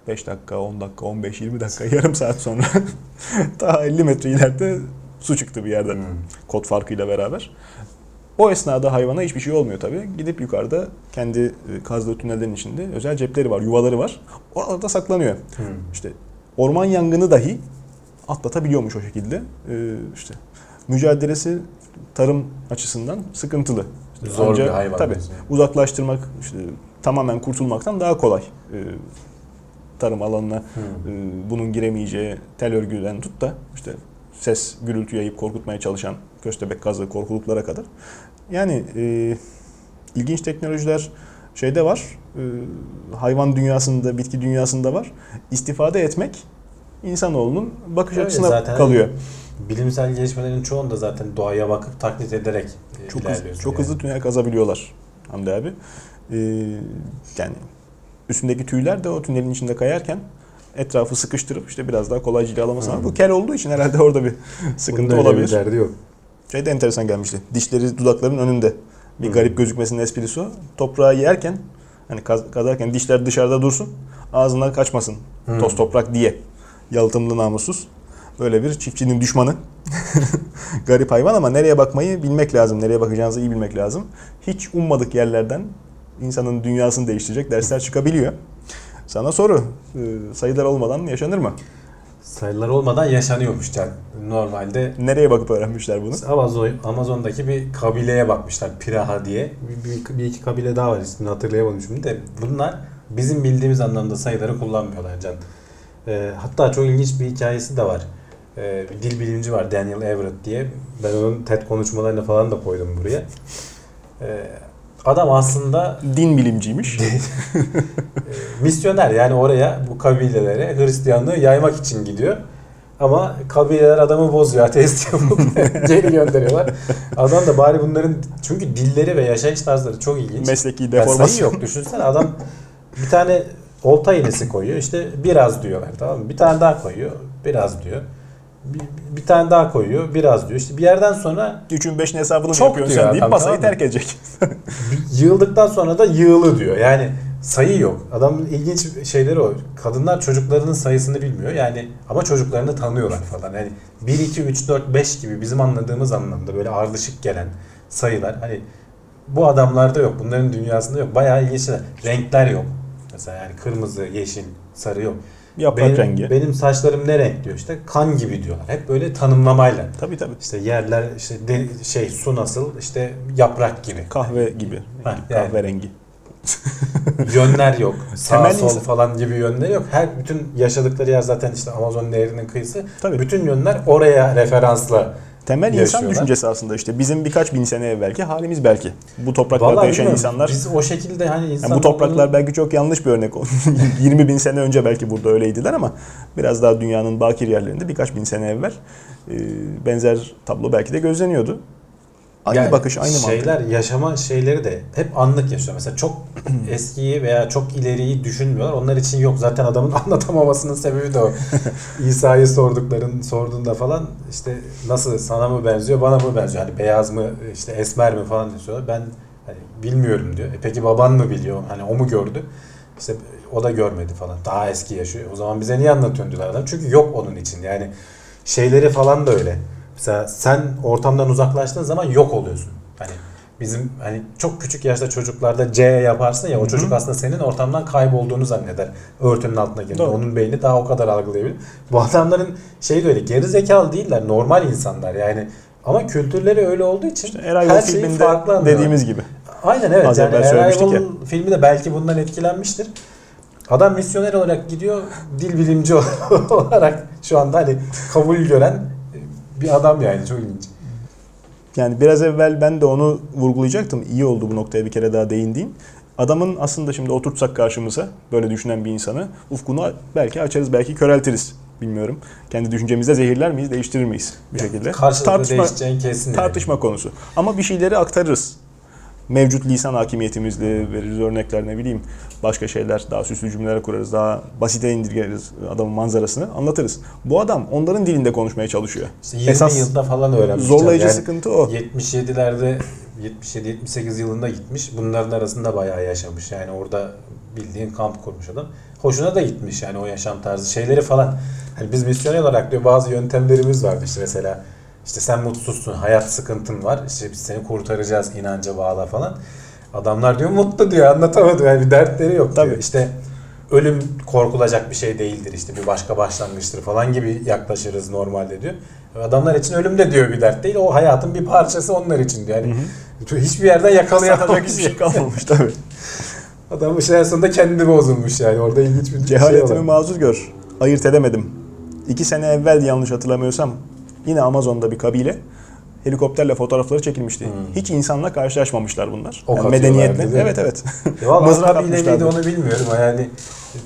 5 dakika, 10 dakika, 15, 20 dakika, yarım saat sonra daha 50 metre ileride su çıktı bir yerden Hmm. kod farkıyla beraber. O esnada hayvana hiçbir şey olmuyor tabii. Gidip yukarıda kendi e, kazdığı tünellerin içinde özel cepleri var, yuvaları var. Orada saklanıyor. Hmm. İşte orman yangını dahi atlatabiliyormuş o şekilde. Ee, işte mücadelesi tarım açısından sıkıntılı. İşte Zor anca- bir hayvan. Tabii. diyorsun. Uzaklaştırmak, işte tamamen kurtulmaktan daha kolay. Ee, tarım alanına Hmm. e, bunun giremeyeceği tel örgüden tut da işte ses, gürültü yayıp korkutmaya çalışan köstebek kazı, korkuluklara kadar. Yani e, ilginç teknolojiler şeyde var, e, hayvan dünyasında, bitki dünyasında var. İstifade etmek insanoğlunun bakış Öyle açısına zaten kalıyor. Bilimsel gelişmelerin çoğunda zaten doğaya bakıp taklit ederek e, Çok, hız, ilerliyorsun. çok yani. hızlı tünel kazabiliyorlar Hamdi abi. E, yani üstündeki tüyler de o tünelin içinde kayarken etrafı sıkıştırıp işte biraz daha kolay cilalaması. Hı. Bu kel olduğu için herhalde orada bir sıkıntı olabilir. Bir derdi yok. Şey de enteresan gelmişti. Dişleri dudakların önünde. Bir garip gözükmesinin esprisi o. Toprağı yerken hani kaz, kazarken dişler dışarıda dursun. Ağzından kaçmasın. Hı. Toz toprak diye. Yalıtımlı namussuz. Böyle bir çiftçinin düşmanı. garip hayvan ama nereye bakmayı bilmek lazım. Nereye bakacağınızı iyi bilmek lazım. Hiç ummadık yerlerden insanın dünyasını değiştirecek dersler çıkabiliyor. Sana soru. Sayılar olmadan yaşanır mı? Sayılar olmadan yaşanıyormuş yani. Normalde Nereye bakıp öğrenmişler bunu? Amazon, Amazon'daki bir kabileye bakmışlar. Piraha diye. Bir, bir, bir iki kabile daha var ismini hatırlayamadım şimdi de. Bunlar bizim bildiğimiz anlamda sayıları kullanmıyorlar Can. Ee, hatta çok ilginç bir hikayesi de var. Ee, bir dil bilimci var Daniel Everett diye. Ben onun TED konuşmalarını falan da koydum buraya. Ee, adam aslında Din bilimciymiş. e, misyoner yani oraya bu kabilelere Hristiyanlığı yaymak için gidiyor. Ama kabileler adamı bozuyor, ateist yapıp geri gönderiyorlar. Adam da bari bunların çünkü dilleri ve yaşayış tarzları çok ilginç. Mesleki deformasyon. yok düşünsene adam bir tane olta iğnesi koyuyor işte biraz diyorlar tamam mı? Bir tane daha koyuyor biraz diyor. Bir, bir tane daha koyuyor biraz diyor. İşte bir yerden sonra 3'ün 5'in hesabını Çok yapıyorsun diyor sen deyip masayı tamam terk edecek. yığıldıktan sonra da yığılı diyor. Yani sayı yok. Adamın ilginç şeyleri o. Kadınlar çocuklarının sayısını bilmiyor. Yani ama çocuklarını tanıyorlar falan. Yani 1 2 3 4 5 gibi bizim anladığımız anlamda böyle ardışık gelen sayılar hani bu adamlarda yok. Bunların dünyasında yok. Bayağı ilginç şeyler. Renkler yok. Mesela yani kırmızı, yeşil, sarı yok. Yaprak benim, rengi. benim saçlarım ne renk diyor işte kan gibi diyorlar. Hep böyle tanımlamayla. Tabii tabii. İşte yerler işte de- şey su nasıl işte yaprak gibi. Kahve gibi. Ha, yani. Kahverengi. yönler yok. Sağ Temel sol insan- falan gibi yönleri yok. Her bütün yaşadıkları yer zaten işte Amazon Nehri'nin kıyısı. Tabii. Bütün yönler oraya referansla. Temel insan düşüncesi aslında işte bizim birkaç bin sene evvelki halimiz belki. Bu topraklarda Vallahi yaşayan bilmiyorum, insanlar biz o şekilde hani insan Yani bu topraklar belki çok yanlış bir örnek. 20 bin sene önce belki burada öyleydiler ama biraz daha dünyanın bakir yerlerinde birkaç bin sene evvel e, benzer tablo belki de gözleniyordu. Aynı Yani bakış, aynı mantık. şeyler yaşama şeyleri de hep anlık yaşıyor. Mesela çok eskiyi veya çok ileriyi düşünmüyorlar. Onlar için yok. Zaten adamın anlatamamasının sebebi de o. İsa'yı sordukların sorduğunda falan işte nasıl sana mı benziyor, bana mı benziyor? Hani beyaz mı, işte esmer mi falan diyorlar. Ben hani bilmiyorum diyor. E peki baban mı biliyor? Hani o mu gördü? İşte o da görmedi falan. Daha eski yaşıyor. O zaman bize niye anlatıyorsun diyorlar adam. Çünkü yok onun için. Yani şeyleri falan da öyle. Mesela sen ortamdan uzaklaştığın zaman yok oluyorsun. Hani bizim hani çok küçük yaşta çocuklarda C yaparsın ya o Hı hı. çocuk aslında senin ortamdan kaybolduğunu zanneder. Örtünün altına girdi. Doğru. Onun beyni daha o kadar algılayabilir. Bu adamların şey de öyle geri zekalı değiller. Normal insanlar yani. Ama kültürleri öyle olduğu için İşte Arrival her filminde farklı dediğimiz gibi. Aynen evet. Az yani Arrival filmi de belki bundan etkilenmiştir. Adam misyoner olarak gidiyor, dil bilimci olarak şu anda hani kabul gören bir adam yani çok ilginç. Yani biraz evvel ben de onu vurgulayacaktım. İyi oldu bu noktaya bir kere daha değindiğin. Adamın aslında şimdi oturtsak karşımıza böyle düşünen bir insanı ufkunu belki açarız, belki köreltiriz. Bilmiyorum. Kendi düşüncemizde zehirler miyiz, değiştirir miyiz bir şekilde? Karşılıklı Tartışma, kesin. yani. tartışma konusu. Ama bir şeyleri aktarırız. Mevcut lisan hakimiyetimizle veririz örnekler ne bileyim başka şeyler daha süslü cümleler kurarız daha basite indirgeriz adamın manzarasını anlatırız. Bu adam onların dilinde konuşmaya çalışıyor. İşte 20 Esas yılda falan öğrenmiş. zorlayıcı Yani sıkıntı o. 77'lerde 77-78 yılında gitmiş. Bunların arasında bayağı yaşamış. Yani orada bildiğin kamp kurmuş adam. Hoşuna da gitmiş yani o yaşam tarzı şeyleri falan. Hani biz misyoner olarak diyor bazı yöntemlerimiz vardı işte mesela işte sen mutsuzsun, hayat sıkıntın var. İşte biz seni kurtaracağız inanca bağla falan. Adamlar diyor mutlu diyor anlatamadı yani bir dertleri yok diyor. Tabii. İşte ölüm korkulacak bir şey değildir işte bir başka başlangıçtır falan gibi yaklaşırız normalde diyor. Adamlar için ölüm de diyor bir dert değil. O hayatın bir parçası onlar için diyor. Yani hiçbir yerden Saklayacak hiçbir şey kalmamış tabii. Adam işte en sonunda kendi bozulmuş yani. Orada ilginç bir şey Cehaletimi var. mazur gör. Ayırt edemedim. İki sene evvel yanlış hatırlamıyorsam yine Amazon'da bir kabile helikopterle fotoğrafları çekilmişti. Hmm. Hiç insanla karşılaşmamışlar bunlar. Ok Yani medeniyetle. değil mi? Evet evet. Valla Mızrak atmışlardı. onu bilmiyorum. Yani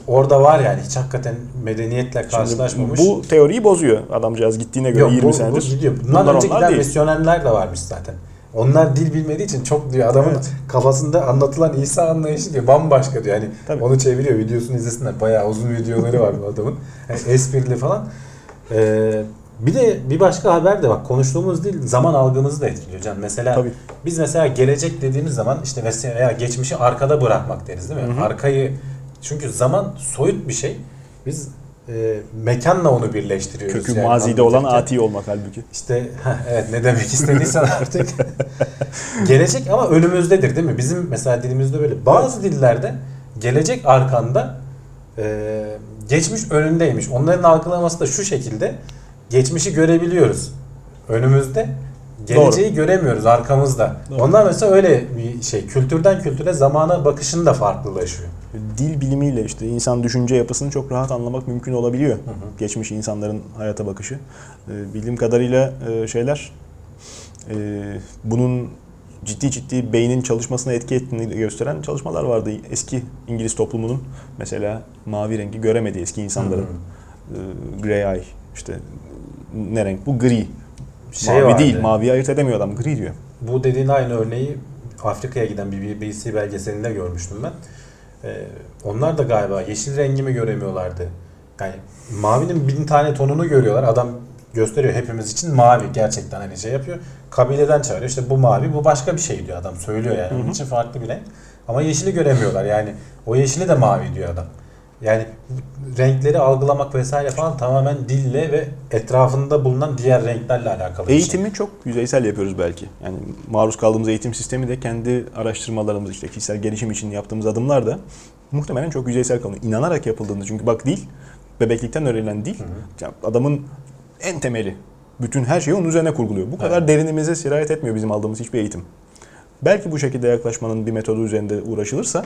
orada var yani hiç hakikaten medeniyetle Şimdi karşılaşmamış. bu teoriyi bozuyor adamcağız gittiğine göre Yok, 20 bu, bu senedir. gidiyor. Bundan Bunlar önce onlar giden değil. misyonerler de varmış zaten. Onlar dil bilmediği için çok diyor adamın Evet. kafasında anlatılan İsa anlayışı diyor bambaşka diyor. Yani Tabii. onu çeviriyor videosunu izlesinler. Bayağı uzun videoları var bu adamın. Yani esprili falan. Ee, bir de bir başka haber de bak konuştuğumuz değil zaman algımızı da etkiliyor can. Mesela Tabii. biz mesela gelecek dediğimiz zaman işte mesela geçmişi arkada bırakmak deriz değil mi? Hı hı. Arkayı çünkü zaman soyut bir şey. Biz e, mekanla onu birleştiriyoruz. Kökü yani mazide olan ati olmak halbuki. İşte heh, evet ne demek istediysen artık. gelecek ama önümüzdedir değil mi? Bizim mesela dilimizde böyle. Bazı dillerde gelecek arkanda Ee, geçmiş önündeymiş. Onların algılaması da şu şekilde. Geçmişi görebiliyoruz önümüzde. Geleceği göremiyoruz arkamızda. Doğru. Onlar mesela öyle bir şey. Kültürden kültüre zamana bakışın da farklılaşıyor. Dil bilimiyle işte insan düşünce yapısını çok rahat anlamak mümkün olabiliyor. Geçmiş insanların hayata bakışı. Ee, Bildiğim kadarıyla e, şeyler e, bunun ciddi ciddi beynin çalışmasına etki ettiğini gösteren çalışmalar vardı. Eski İngiliz toplumunun mesela mavi rengi göremediği eski insanların e, grey eye işte ne renk bu gri. Şey mavi vardı. değil, maviyi ayırt edemiyor adam gri diyor. Bu dediğin aynı örneği Afrika'ya giden bir BBC belgeselinde görmüştüm ben. Ee, onlar da galiba yeşil rengimi göremiyorlardı. Yani mavinin bin tane tonunu görüyorlar. Adam gösteriyor hepimiz için mavi gerçekten hani şey yapıyor. Kabileden çağırıyor. İşte bu mavi bu başka bir şey diyor adam. Söylüyor yani. Onun için farklı bir renk. Ama yeşili göremiyorlar. Yani o yeşili de mavi diyor adam. Yani renkleri algılamak vesaire falan tamamen dille ve etrafında bulunan diğer renklerle alakalı şey. Eğitimi çok yüzeysel yapıyoruz belki. Yani maruz kaldığımız eğitim sistemi de kendi araştırmalarımız işte kişisel gelişim için yaptığımız adımlar da muhtemelen çok yüzeysel kalıyor. İnanarak yapıldığında çünkü bak dil, bebeklikten öğrenilen dil ya adamın en temeli. Bütün her şeyi onun üzerine kurguluyor. Bu kadar Evet. derinimize sirayet etmiyor bizim aldığımız hiçbir eğitim. Belki bu şekilde yaklaşmanın bir metodu üzerinde uğraşılırsa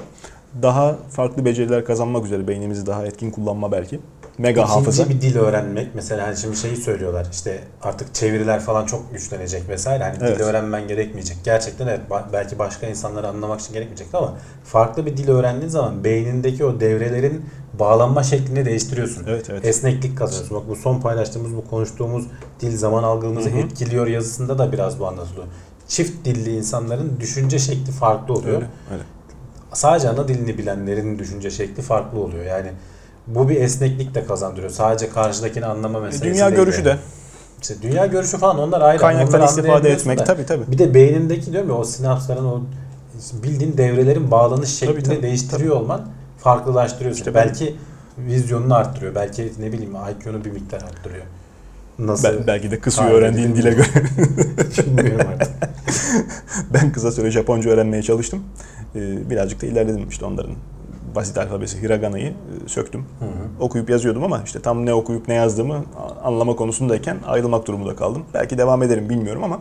daha farklı beceriler kazanmak üzere beynimizi daha etkin kullanma belki. Mega İkinci hafıza. bir dil öğrenmek mesela hani şimdi şeyi söylüyorlar işte artık çeviriler falan çok güçlenecek vesaire hani Evet. dil öğrenmen gerekmeyecek. Gerçekten evet belki başka insanları anlamak için gerekmeyecek ama farklı bir dil öğrendiğin zaman beynindeki o devrelerin bağlanma şeklini değiştiriyorsun. Evet evet. Esneklik kazanıyorsun. Bak bu son paylaştığımız bu konuştuğumuz dil zaman algımızı etkiliyor yazısında da biraz bu anlatılıyor. Çift dilli insanların düşünce şekli farklı oluyor. Öyle, öyle. sadece ana dilini bilenlerin düşünce şekli farklı oluyor. Yani bu bir esneklik de kazandırıyor. Sadece karşıdakini anlama meselesi E, Dünya değil görüşü yani. de İşte dünya görüşü falan onlar ayrı. kaynaktan istifade etmek da. tabii tabii. Bir de beynindeki diyorum ya o sinapsların o bildiğin devrelerin bağlanış Tabii, şeklini tabii, değiştiriyor olman farklılaştırıyorsun. İşte ben- belki vizyonunu arttırıyor. Belki ne bileyim IQ'nu bir miktar arttırıyor. Nasıl? Bel- belki de kısıyor öğrendiğin dile göre. Bilmiyorum artık. ben kısa süre Japonca öğrenmeye çalıştım. Ee, birazcık da ilerledim işte onların basit alfabesi hiragana'yı e, söktüm. Hı hı. Okuyup yazıyordum ama işte tam ne okuyup ne yazdığımı anlama konusundayken ayrılmak durumunda kaldım. Belki devam ederim bilmiyorum ama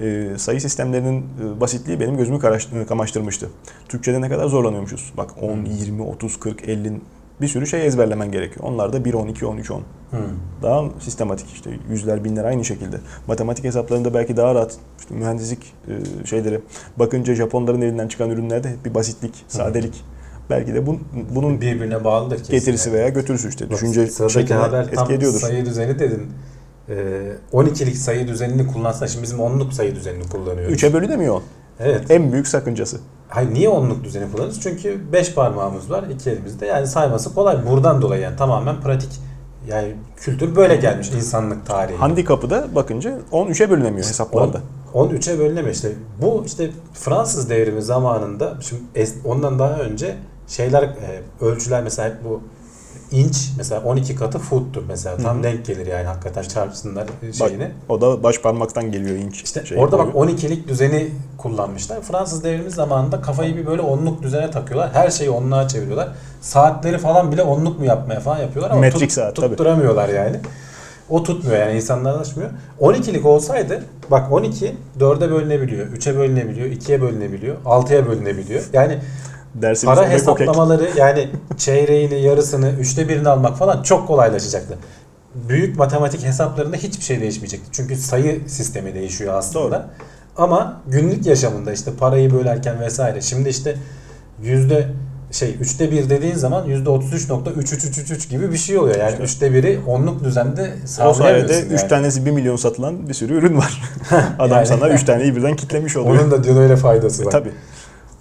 e, sayı sistemlerinin e, basitliği benim gözümü kamaştırmıştı. Türkçede ne kadar zorlanıyormuşuz. Bak 10, 20, 30, 40, 50 bir sürü şey ezberlemen gerekiyor. Onlar da 1, 10, 2, 10, 3, 10. Hı. Daha sistematik işte yüzler binler aynı şekilde. Matematik hesaplarında belki daha rahat işte mühendislik e, şeyleri bakınca Japonların elinden çıkan ürünlerde bir basitlik, sadelik. Belki de bun, bunun birbirine bağlıdır kesin. getirisi veya götürüsü işte Bak, düşünce sıradaki haber etki tam ediyordur. sayı düzeni dedin. Ee, 12'lik sayı düzenini kullansa şimdi bizim 10'luk sayı düzenini kullanıyoruz. 3'e bölü demiyor o. Evet. En büyük sakıncası. Hayır niye 10'luk düzeni kullanıyoruz? Çünkü 5 parmağımız var iki elimizde. Yani sayması kolay. Buradan dolayı yani tamamen pratik. Yani kültür böyle gelmiş insanlık tarihi. Handikapı da bakınca 10 3'e bölünemiyor hesaplarda. 10 13'e bölünemiyor işte. Bu işte Fransız devrimi zamanında şimdi ondan daha önce şeyler e, ölçüler mesela hep bu inç mesela 12 katı foot'tur mesela tam Hı hı. denk gelir yani hakikaten çarpsınlar e, Bak, şeyini. o da baş parmaktan geliyor inç. İşte şeyi orada bak boyu. 12'lik düzeni kullanmışlar. Fransız devrimi zamanında kafayı bir böyle onluk düzene takıyorlar. Her şeyi onluğa çeviriyorlar. Saatleri falan bile onluk mu yapmaya falan yapıyorlar ama Metrik tut- saat, tabii. tutturamıyorlar yani. O tutmuyor yani insanlar anlaşmıyor. 12'lik olsaydı bak 12 4'e bölünebiliyor, 3'e bölünebiliyor, 2'ye bölünebiliyor, 6'ya bölünebiliyor. Yani Dersimiz para Obek Okek. hesaplamaları yani çeyreğini, yarısını, üçte birini almak falan çok kolaylaşacaktı. Büyük matematik hesaplarında hiçbir şey değişmeyecekti. Çünkü sayı sistemi değişiyor aslında. Doğru. Ama günlük yaşamında işte parayı bölerken vesaire. Şimdi işte yüzde şey üçte bir dediğin zaman yüzde 33.3333 gibi bir şey oluyor. Yani İşte. üçte biri onluk düzende O sayede sağlayamıyorsun 3 yani. tanesi 1 milyon satılan bir sürü ürün var. Adam Yani. sana 3 taneyi birden kitlemiş oluyor. Onun da diyor öyle faydası E, var. Tabii.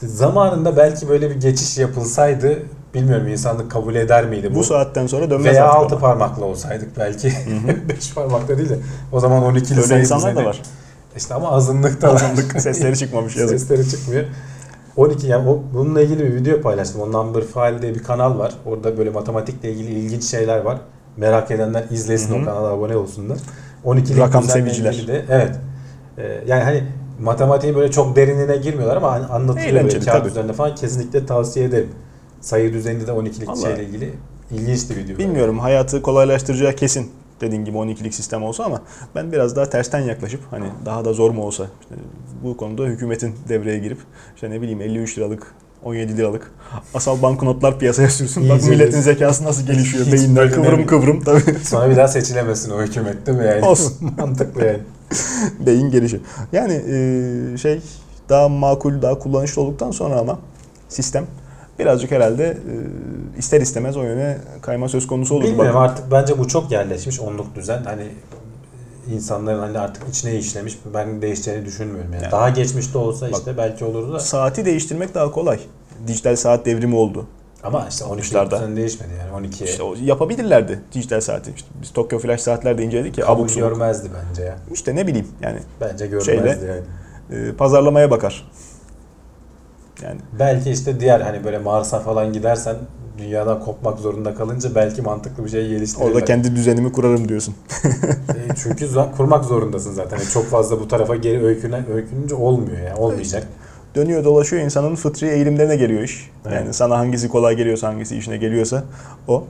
Zamanında belki böyle bir geçiş yapılsaydı bilmiyorum insanlık kabul eder miydi Bu saatten sonra dönmez Veya altı ama. parmakla olsaydık belki. Beş parmakla değil de. O zaman 12'li Öyle sayı insanlar da var. İşte ama azınlıkta. Azınlık sesleri çıkmamış yazık. Sesleri çıkmıyor. 12 yani o, bununla ilgili bir video paylaştım. O Number File diye bir kanal var. Orada böyle matematikle ilgili ilginç şeyler var. Merak edenler izlesin Hı hı. o kanala abone olsunlar. 12'lik Rakam seviciler. De, evet. Ee, yani hani matematiğin böyle çok derinine girmiyorlar ama anlatılıyor böyle Eğlenceli, kağıt tabii. üzerinde falan kesinlikle tavsiye ederim. Sayı düzeni de 12'lik Vallahi. şeyle ilgili ilginçti video. Bilmiyorum hayatı kolaylaştıracağı kesin dediğin gibi 12'lik sistem olsa ama ben biraz daha tersten yaklaşıp hani daha da zor mu olsa işte bu konuda hükümetin devreye girip işte ne bileyim 53 liralık 17 liralık asal banknotlar piyasaya sürsün. Bak milletin bir- zekası nasıl gelişiyor. Hiç Beyinler böyle kıvrım kıvrım tabii. Sonra bir daha seçilemesin o hükümet değil mi yani? Olsun. Mantıklı yani. Beyin gelişi. Yani e, şey daha makul, daha kullanışlı olduktan sonra ama sistem birazcık herhalde e, ister istemez o yöne kayma söz konusu olur. Bilmiyorum Bak, artık bence bu çok yerleşmiş onluk düzen. Hani insanların hani artık içine işlemiş. Ben değişeceğini düşünmüyorum yani. Yani. Daha geçmişte olsa Bak- işte belki olurdu da. saati değiştirmek daha kolay. Dijital saat devrimi oldu. Ama işte 12 60'larda. düzen değişmedi yani 12'ye. İşte o yapabilirlerdi dijital saati. İşte biz Tokyo Flash saatlerde inceledik ya kabul abuk subuk. görmezdi bence ya. İşte ne bileyim yani Bence görmezdi Şeyle- yani. e, pazarlamaya bakar. Yani Belki işte diğer hani böyle Mars'a falan gidersen dünyadan kopmak zorunda kalınca belki mantıklı bir şey geliştirirler. orada kendi düzenimi kurarım diyorsun. E, Çünkü kurmak zorundasın zaten. Yani çok fazla bu tarafa geri öykünen, öykününce olmuyor yani. Olmayacak. Dönüyor dolaşıyor insanın fıtri eğilimlerine geliyor iş. Evet. Yani sana hangisi kolay geliyorsa hangisi işine geliyorsa o.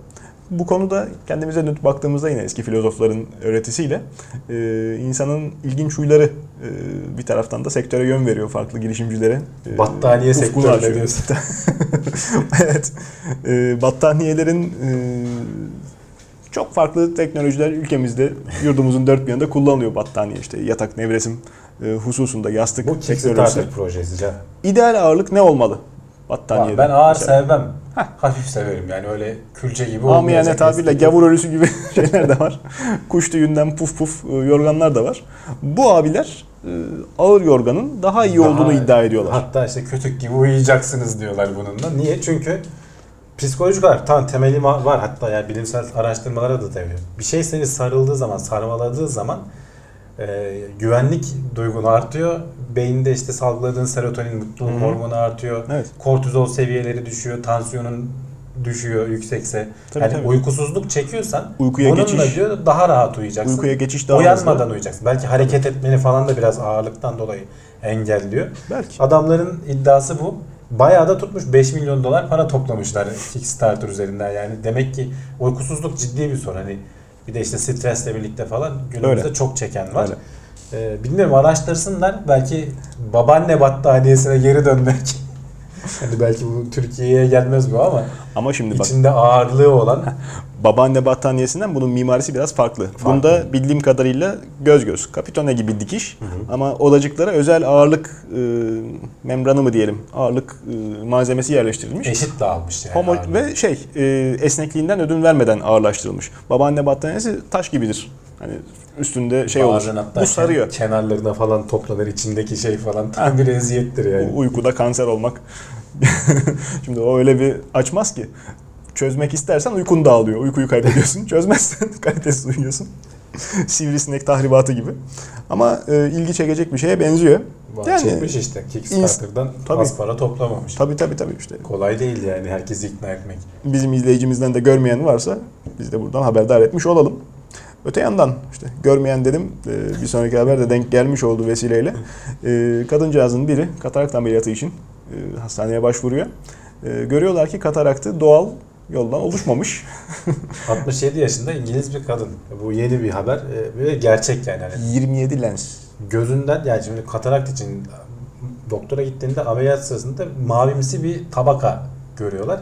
Bu konuda kendimize dönüp baktığımızda yine eski filozofların öğretisiyle e, insanın ilginç huyları e, bir taraftan da sektöre yön veriyor farklı girişimcilere. E, Battaniye açıyor. diyorsun. evet. E, battaniyelerin e, çok farklı teknolojiler ülkemizde yurdumuzun dört bir yanında kullanılıyor battaniye işte yatak nevresim hususunda yastık Bu teknolojisi. Projesi can. İdeal ağırlık ne olmalı battaniyede? Ben ağır Mesela. sevmem. Hafif severim yani öyle külçe gibi olmayacak. tabirle eski- gavur ölüsü gibi şeyler de var. Kuş tüyünden puf puf e, yorganlar da var. Bu abiler e, ağır yorganın daha iyi Daha- olduğunu iddia ediyorlar. Hatta işte kötük gibi uyuyacaksınız diyorlar bununla. Niye? Çünkü psikolojik olarak tam temeli va- var. Hatta yani bilimsel araştırmalara da tabii. Bir şey seni sarıldığı zaman, sarmaladığı zaman e, güvenlik duygun artıyor. Beyinde işte salgıladığın serotonin, mutluluk Hı hı. hormonu artıyor. Evet. Kortizol seviyeleri düşüyor, tansiyonun düşüyor yüksekse. Tabii, yani tabii. uykusuzluk çekiyorsan Uykuya geçiş, diyor daha rahat uyuyacaksın. uykuya geçiş daha Uyanmadan hızlı. uyuyacaksın. Belki hareket etmeni falan da biraz ağırlıktan dolayı engelliyor. Belki. Adamların iddiası bu. Bayağı da tutmuş 5 milyon dolar para toplamışlar Kickstarter üzerinden yani. Demek ki uykusuzluk ciddi bir sorun. Hani bir de işte stresle birlikte falan günümüzde Öyle. çok çeken var. Öyle. Ee, bilmiyorum araştırsınlar. Belki babaanne battaniyesine geri dönmek. hani belki bu Türkiye'ye gelmez bu ama Ama şimdi bak içinde ağırlığı olan babaanne battaniyesinden bunun mimarisi biraz farklı. Bunda bildiğim kadarıyla göz göz. Kapitone gibi dikiş ama odacıklara özel ağırlık e, membranı mı diyelim ağırlık e, malzemesi yerleştirilmiş. eşit dağılmış yani. Homo ağırlığı. ve şey e, esnekliğinden ödün vermeden ağırlaştırılmış. Babaanne battaniyesi taş gibidir. Hani üstünde şey Bazen olur. Bu sarıyor. ken- Kenarlarına falan toplanır içindeki şey falan tam bir eziyettir yani. Uykuda kanser olmak. Şimdi o öyle bir açmaz ki. Çözmek istersen uykun dağılıyor. Uykuyu kaybediyorsun. Çözmezsen kalitesiz uyuyorsun. Sivrisinek tahribatı gibi. Ama e, ilgi çekecek bir şeye benziyor. Var, Yani- çekmiş işte Kickstarter'dan Tabii. az para toplamamış. Tabii tabii tabii işte. Kolay değil yani herkesi ikna etmek. Bizim izleyicimizden de görmeyen varsa biz de buradan haberdar etmiş olalım. Öte yandan işte görmeyen dedim e, bir sonraki haber de denk gelmiş oldu vesileyle. E, Kadıncağızın biri katarakt ameliyatı için e, hastaneye başvuruyor. Görüyorlar ki kataraktı doğal yoldan oluşmamış. 67 yaşında İngiliz bir kadın. Bu yeni bir haber ve gerçek yani. Hani 27 lens. gözünden yani şimdi katarakt için doktora gittiğinde ameliyat sırasında mavimsi bir tabaka görüyorlar.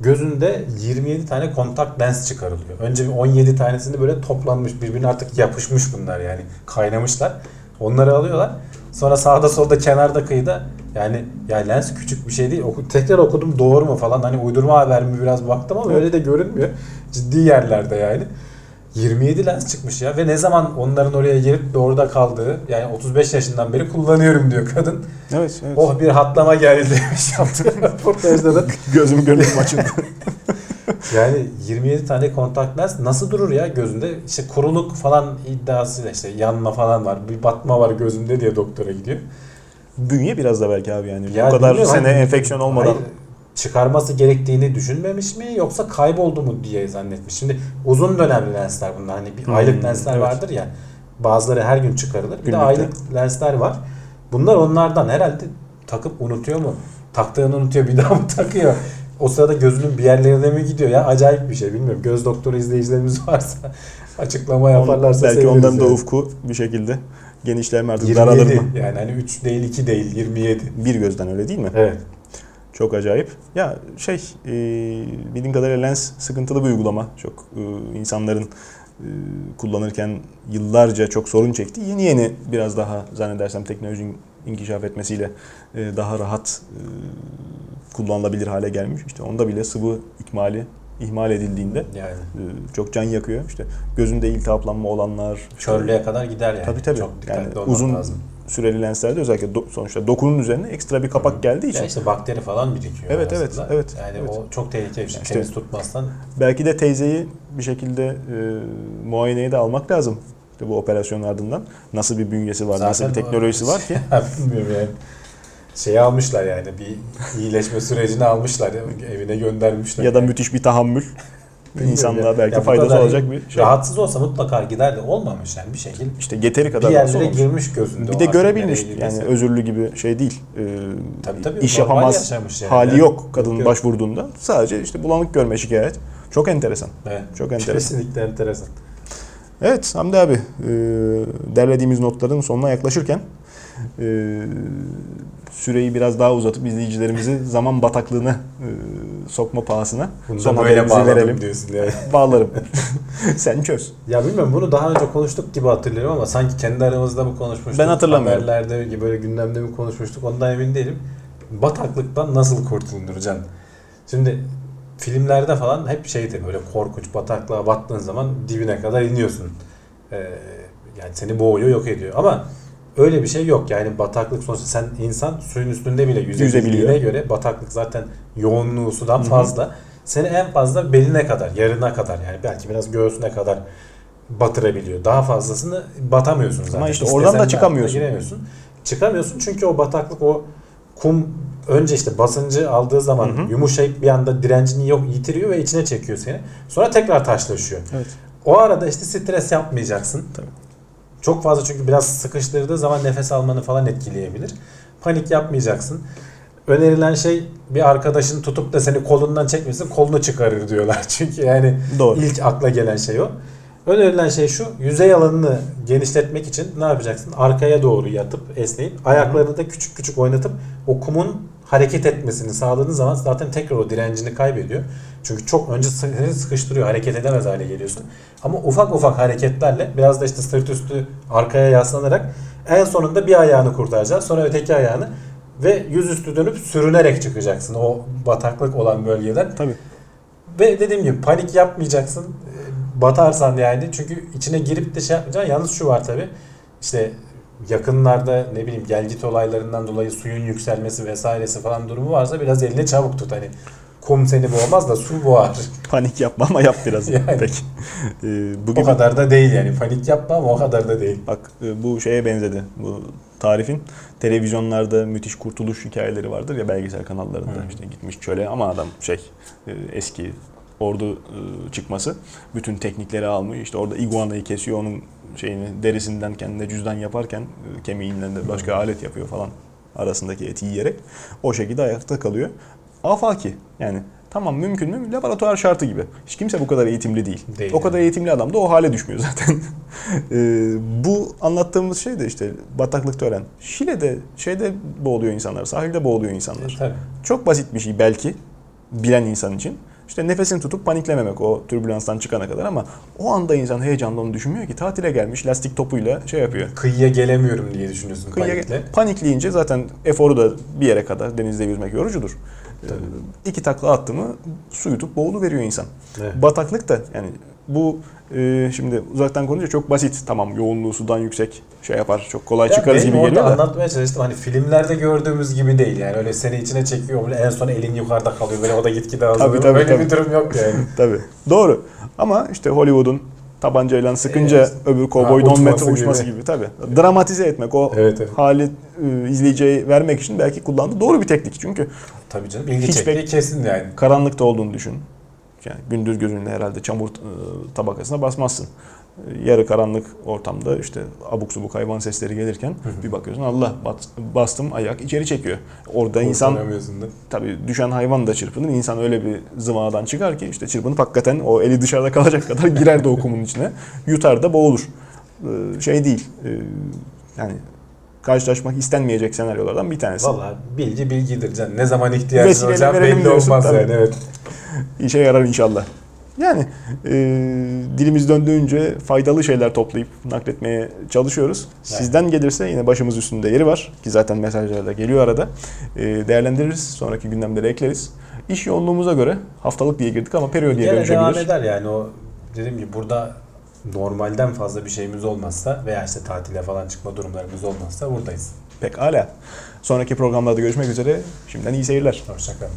Gözünde 27 tane kontak lens çıkarılıyor. Önce bir 17 tanesini böyle toplanmış birbirine artık yapışmış bunlar yani kaynamışlar. Onları alıyorlar. Sonra sağda solda kenarda kıyıda yani ya lens küçük bir şey değil. Oku, tekrar okudum doğru mu falan hani uydurma haber mi biraz baktım ama öyle de görünmüyor. Ciddi yerlerde yani. 27 lens çıkmış ya ve ne zaman onların oraya girip de orada kaldığı yani 35 yaşından beri kullanıyorum diyor kadın. Evet, evet. Oh bir hatlama geldi demiş yaptığı röportajda da. Gözüm gönlüm açıldı. Yani 27 tane kontak lens nasıl durur ya gözünde? İşte kuruluk falan iddiasıyla işte yanma falan var. Bir batma var gözümde diye doktora gidiyor. Bünye biraz da belki abi yani. Ya Bu kadar sene hani- enfeksiyon olmadan. Hayır, çıkarması gerektiğini düşünmemiş mi yoksa kayboldu mu diye zannetmiş. Şimdi uzun dönemli lensler bunlar. Hani bir Hmm, aylık lensler evet. vardır ya. Bazıları her gün çıkarılır. Bir de Günlükte. aylık lensler var. Bunlar onlardan herhalde takıp unutuyor mu? Taktığını unutuyor bir daha mı takıyor? o sırada gözünün bir yerlerine mi gidiyor ya acayip bir şey bilmiyorum. Göz doktoru izleyicilerimiz varsa açıklama yaparlarsa Belki onların da ufku bir şekilde genişler mi artık daralır 27 mı? yani hani 3 değil 2 değil 27. Bir gözden öyle değil mi? Evet. Çok acayip. Ya şey e, bildiğim kadarıyla lens sıkıntılı bir uygulama. Çok e, insanların e, kullanırken yıllarca çok sorun çekti. Yeni yeni biraz daha zannedersem teknolojinin inkişaf etmesiyle e, daha rahat e, kullanılabilir hale gelmiş. İşte onda bile sıvı ikmali ihmal edildiğinde Yani e, çok can yakıyor. İşte gözünde iltihaplanma olanlar, işte körlüğe kadar gider yani. Tabii, tabii. Çok dikkatli Yani olmak uzun lazım. süreli lenslerde özellikle do- sonuçta dokunun üzerine ekstra bir kapak geldiği için Ya işte bakteri falan birikiyor Evet, evet, aslında. evet, Yani evet. o çok tehlikeli bir şey. İşte- Temiz tutmazsan Belki de teyzeyi bir şekilde e, muayeneye de almak lazım. İşte bu operasyonun ardından nasıl bir bünyesi var, nasıl bir Zaten o- teknolojisi var ki. bilmiyorum yani. Şeyi almışlar yani bir iyileşme sürecini almışlar evine göndermişler. ya da müthiş bir tahammül insanlığa belki Ya faydası olacak bir şey. Rahatsız olsa mutlaka gider de olmamış yani bir şekilde. İşte Bir kadar yerlere olmuş. girmiş gözünde. Bir de görebilmiş yani özürlü gibi şey değil. E, Tabii tabii, iş yapamaz yani. hali yok kadının yok. başvurduğunda. Sadece işte bulanık görme şikayet. Çok enteresan. Evet. Çok enteresan. Kesinlikle enteresan. Evet Hamdi abi e, derlediğimiz notların sonuna yaklaşırken e, süreyi biraz daha uzatıp izleyicilerimizi zaman bataklığına e, sokma pahasına Bunu son haberimizi verelim. diyorsun yani. Bağlarım. Sen çöz. Ya bilmiyorum bunu daha önce konuştuk gibi hatırlıyorum ama sanki kendi aramızda mı konuşmuştuk? Ben hatırlamıyorum. Haberlerde gibi böyle gündemde mi konuşmuştuk ondan emin değilim. Bataklıktan nasıl kurtulunur Can? Şimdi filmlerde falan hep şeydir böyle korkunç bataklığa battığın zaman dibine kadar iniyorsun. Ee, yani seni boğuyor yok ediyor ama öyle bir şey yok yani bataklık sonuçta sen insan suyun üstünde bile yüzebildiğine göre bataklık zaten yoğunluğu sudan fazla. Seni en fazla beline kadar, yarına kadar yani belki biraz göğsüne kadar batırabiliyor. Daha fazlasını batamıyorsun zaten. Ama işte İstesen oradan da çıkamıyorsun. Giremiyorsun. Çıkamıyorsun çünkü o bataklık o kum önce işte basıncı aldığı zaman Hı hı. yumuşayıp bir anda direncini yok yitiriyor ve içine çekiyor seni. Sonra tekrar taşlaşıyor. Evet. O arada işte stres yapmayacaksın. Tabii. Çok fazla çünkü biraz sıkıştırdığı zaman nefes almanı falan etkileyebilir. Panik yapmayacaksın. Önerilen şey bir arkadaşın tutup da seni kolundan çekmesin kolunu çıkarır diyorlar. Çünkü yani Doğru. ilk akla gelen şey o. Önerilen şey şu. Yüzey alanını genişletmek için ne yapacaksın? Arkaya doğru yatıp esneyip ayaklarını da küçük küçük oynatıp o kumun hareket etmesini sağladığın zaman zaten tekrar o direncini kaybediyor. Çünkü çok önce seni sıkıştırıyor. Hareket edemez hale geliyorsun. Ama ufak ufak hareketlerle biraz da işte sırt üstü arkaya yaslanarak en sonunda bir ayağını kurtaracaksın. Sonra öteki ayağını ve yüzüstü dönüp sürünerek çıkacaksın o bataklık olan bölgeden. Tabii. Ve dediğim gibi panik yapmayacaksın. Ee, Batarsan yani. Çünkü içine girip de şey yapmayacaksın. Yalnız şu var tabi. İşte yakınlarda ne bileyim gel git olaylarından dolayı suyun yükselmesi vesairesi falan durumu varsa biraz elini çabuk tut. Hani kum seni boğmaz da su boğar. Panik yapma ama yap biraz. Yani. Peki. E, bu O kadar da değil yani. Panik yapma ama o kadar da değil. Bak e, bu şeye benzedi. Bu tarifin televizyonlarda müthiş kurtuluş hikayeleri vardır ya belgesel kanallarında Hı. işte gitmiş çöle ama adam şey e, eski ordu e, çıkması bütün teknikleri almış işte orada iguanayı kesiyor onun şeyini derisinden kendine cüzdan yaparken kemiğinden de başka alet yapıyor falan arasındaki eti yiyerek o şekilde ayakta kalıyor. Afaki yani tamam mümkün mü? Laboratuvar şartı gibi. Hiç kimse bu kadar eğitimli değil. Değil. O kadar eğitimli adam da o hale düşmüyor zaten. Ee, bu anlattığımız şey de işte bataklıkta öğren. Şile'de şeyde boğuluyor insanlar, sahilde boğuluyor insanlar. E, tabii. Çok basit bir şey belki bilen insan için. İşte nefesini tutup paniklememek o türbülanstan çıkana kadar ama o anda insan heyecanla onu düşünmüyor ki tatile gelmiş lastik topuyla şey yapıyor. Kıyıya gelemiyorum diye düşünüyorsun Kıyıya- panikle. panikleyince zaten eforu da bir yere kadar denizde yüzmek yorucudur. Ee, Tabii. iki takla attı mı su yutup boğulu veriyor insan. Evet. Bataklık da yani bu e, şimdi uzaktan konuşunca çok basit. Tamam yoğunluğu sudan yüksek şey yapar. Çok kolay Ya çıkarız gibi geliyor da. anlatmaya çalıştım hani filmlerde gördüğümüz gibi değil yani öyle seni içine çekiyor en son elin yukarıda kalıyor böyle o da gitgide azalıyor. tabii, Öyle tabii. bir durum yok yani. Tabii. Doğru. Ama işte Hollywood'un tabancayla sıkınca Evet. öbür kovboy don metre uçması gibi. gibi. tabii. Dramatize etmek o Evet, evet. hali e, izleyiciye vermek için belki kullandığı doğru bir teknik. Çünkü Tabii canım ilgi Hiç çektiği kesin yani. karanlıkta olduğunu düşün. Yani gündüz gözünde herhalde çamur e, tabakasına basmazsın. Yarı karanlık ortamda işte abuk subuk hayvan sesleri gelirken bir bakıyorsun Allah bastım ayak içeri çekiyor. Orada insan tabii düşen hayvan da çırpınır. İnsan öyle bir zıvanadan çıkar ki işte çırpınıp hakikaten o eli dışarıda kalacak kadar girer de o kumun içine. Yutar da boğulur. Ee, Şey değil. e, Yani karşılaşmak istenmeyecek senaryolardan bir tanesi. Valla bilgi bilgidir can. Ne zaman ihtiyacın verelim belli olmaz tabii. yani evet. İşe yarar inşallah. Yani e, dilimiz döndüğünce faydalı şeyler toplayıp nakletmeye çalışıyoruz. Sizden gelirse yine başımız üstünde yeri var ki zaten mesajlarda geliyor arada. E, değerlendiririz. Sonraki gündemleri ekleriz. İş yoğunluğumuza göre haftalık diye girdik ama periyodiye Gene devam dönüşebilir. eder yani o dediğim gibi burada normalden fazla bir şeyimiz olmazsa veya işte tatile falan çıkma durumlarımız olmazsa buradayız. Pekala. Sonraki programlarda görüşmek üzere. Şimdiden iyi seyirler. Hoşçakalın.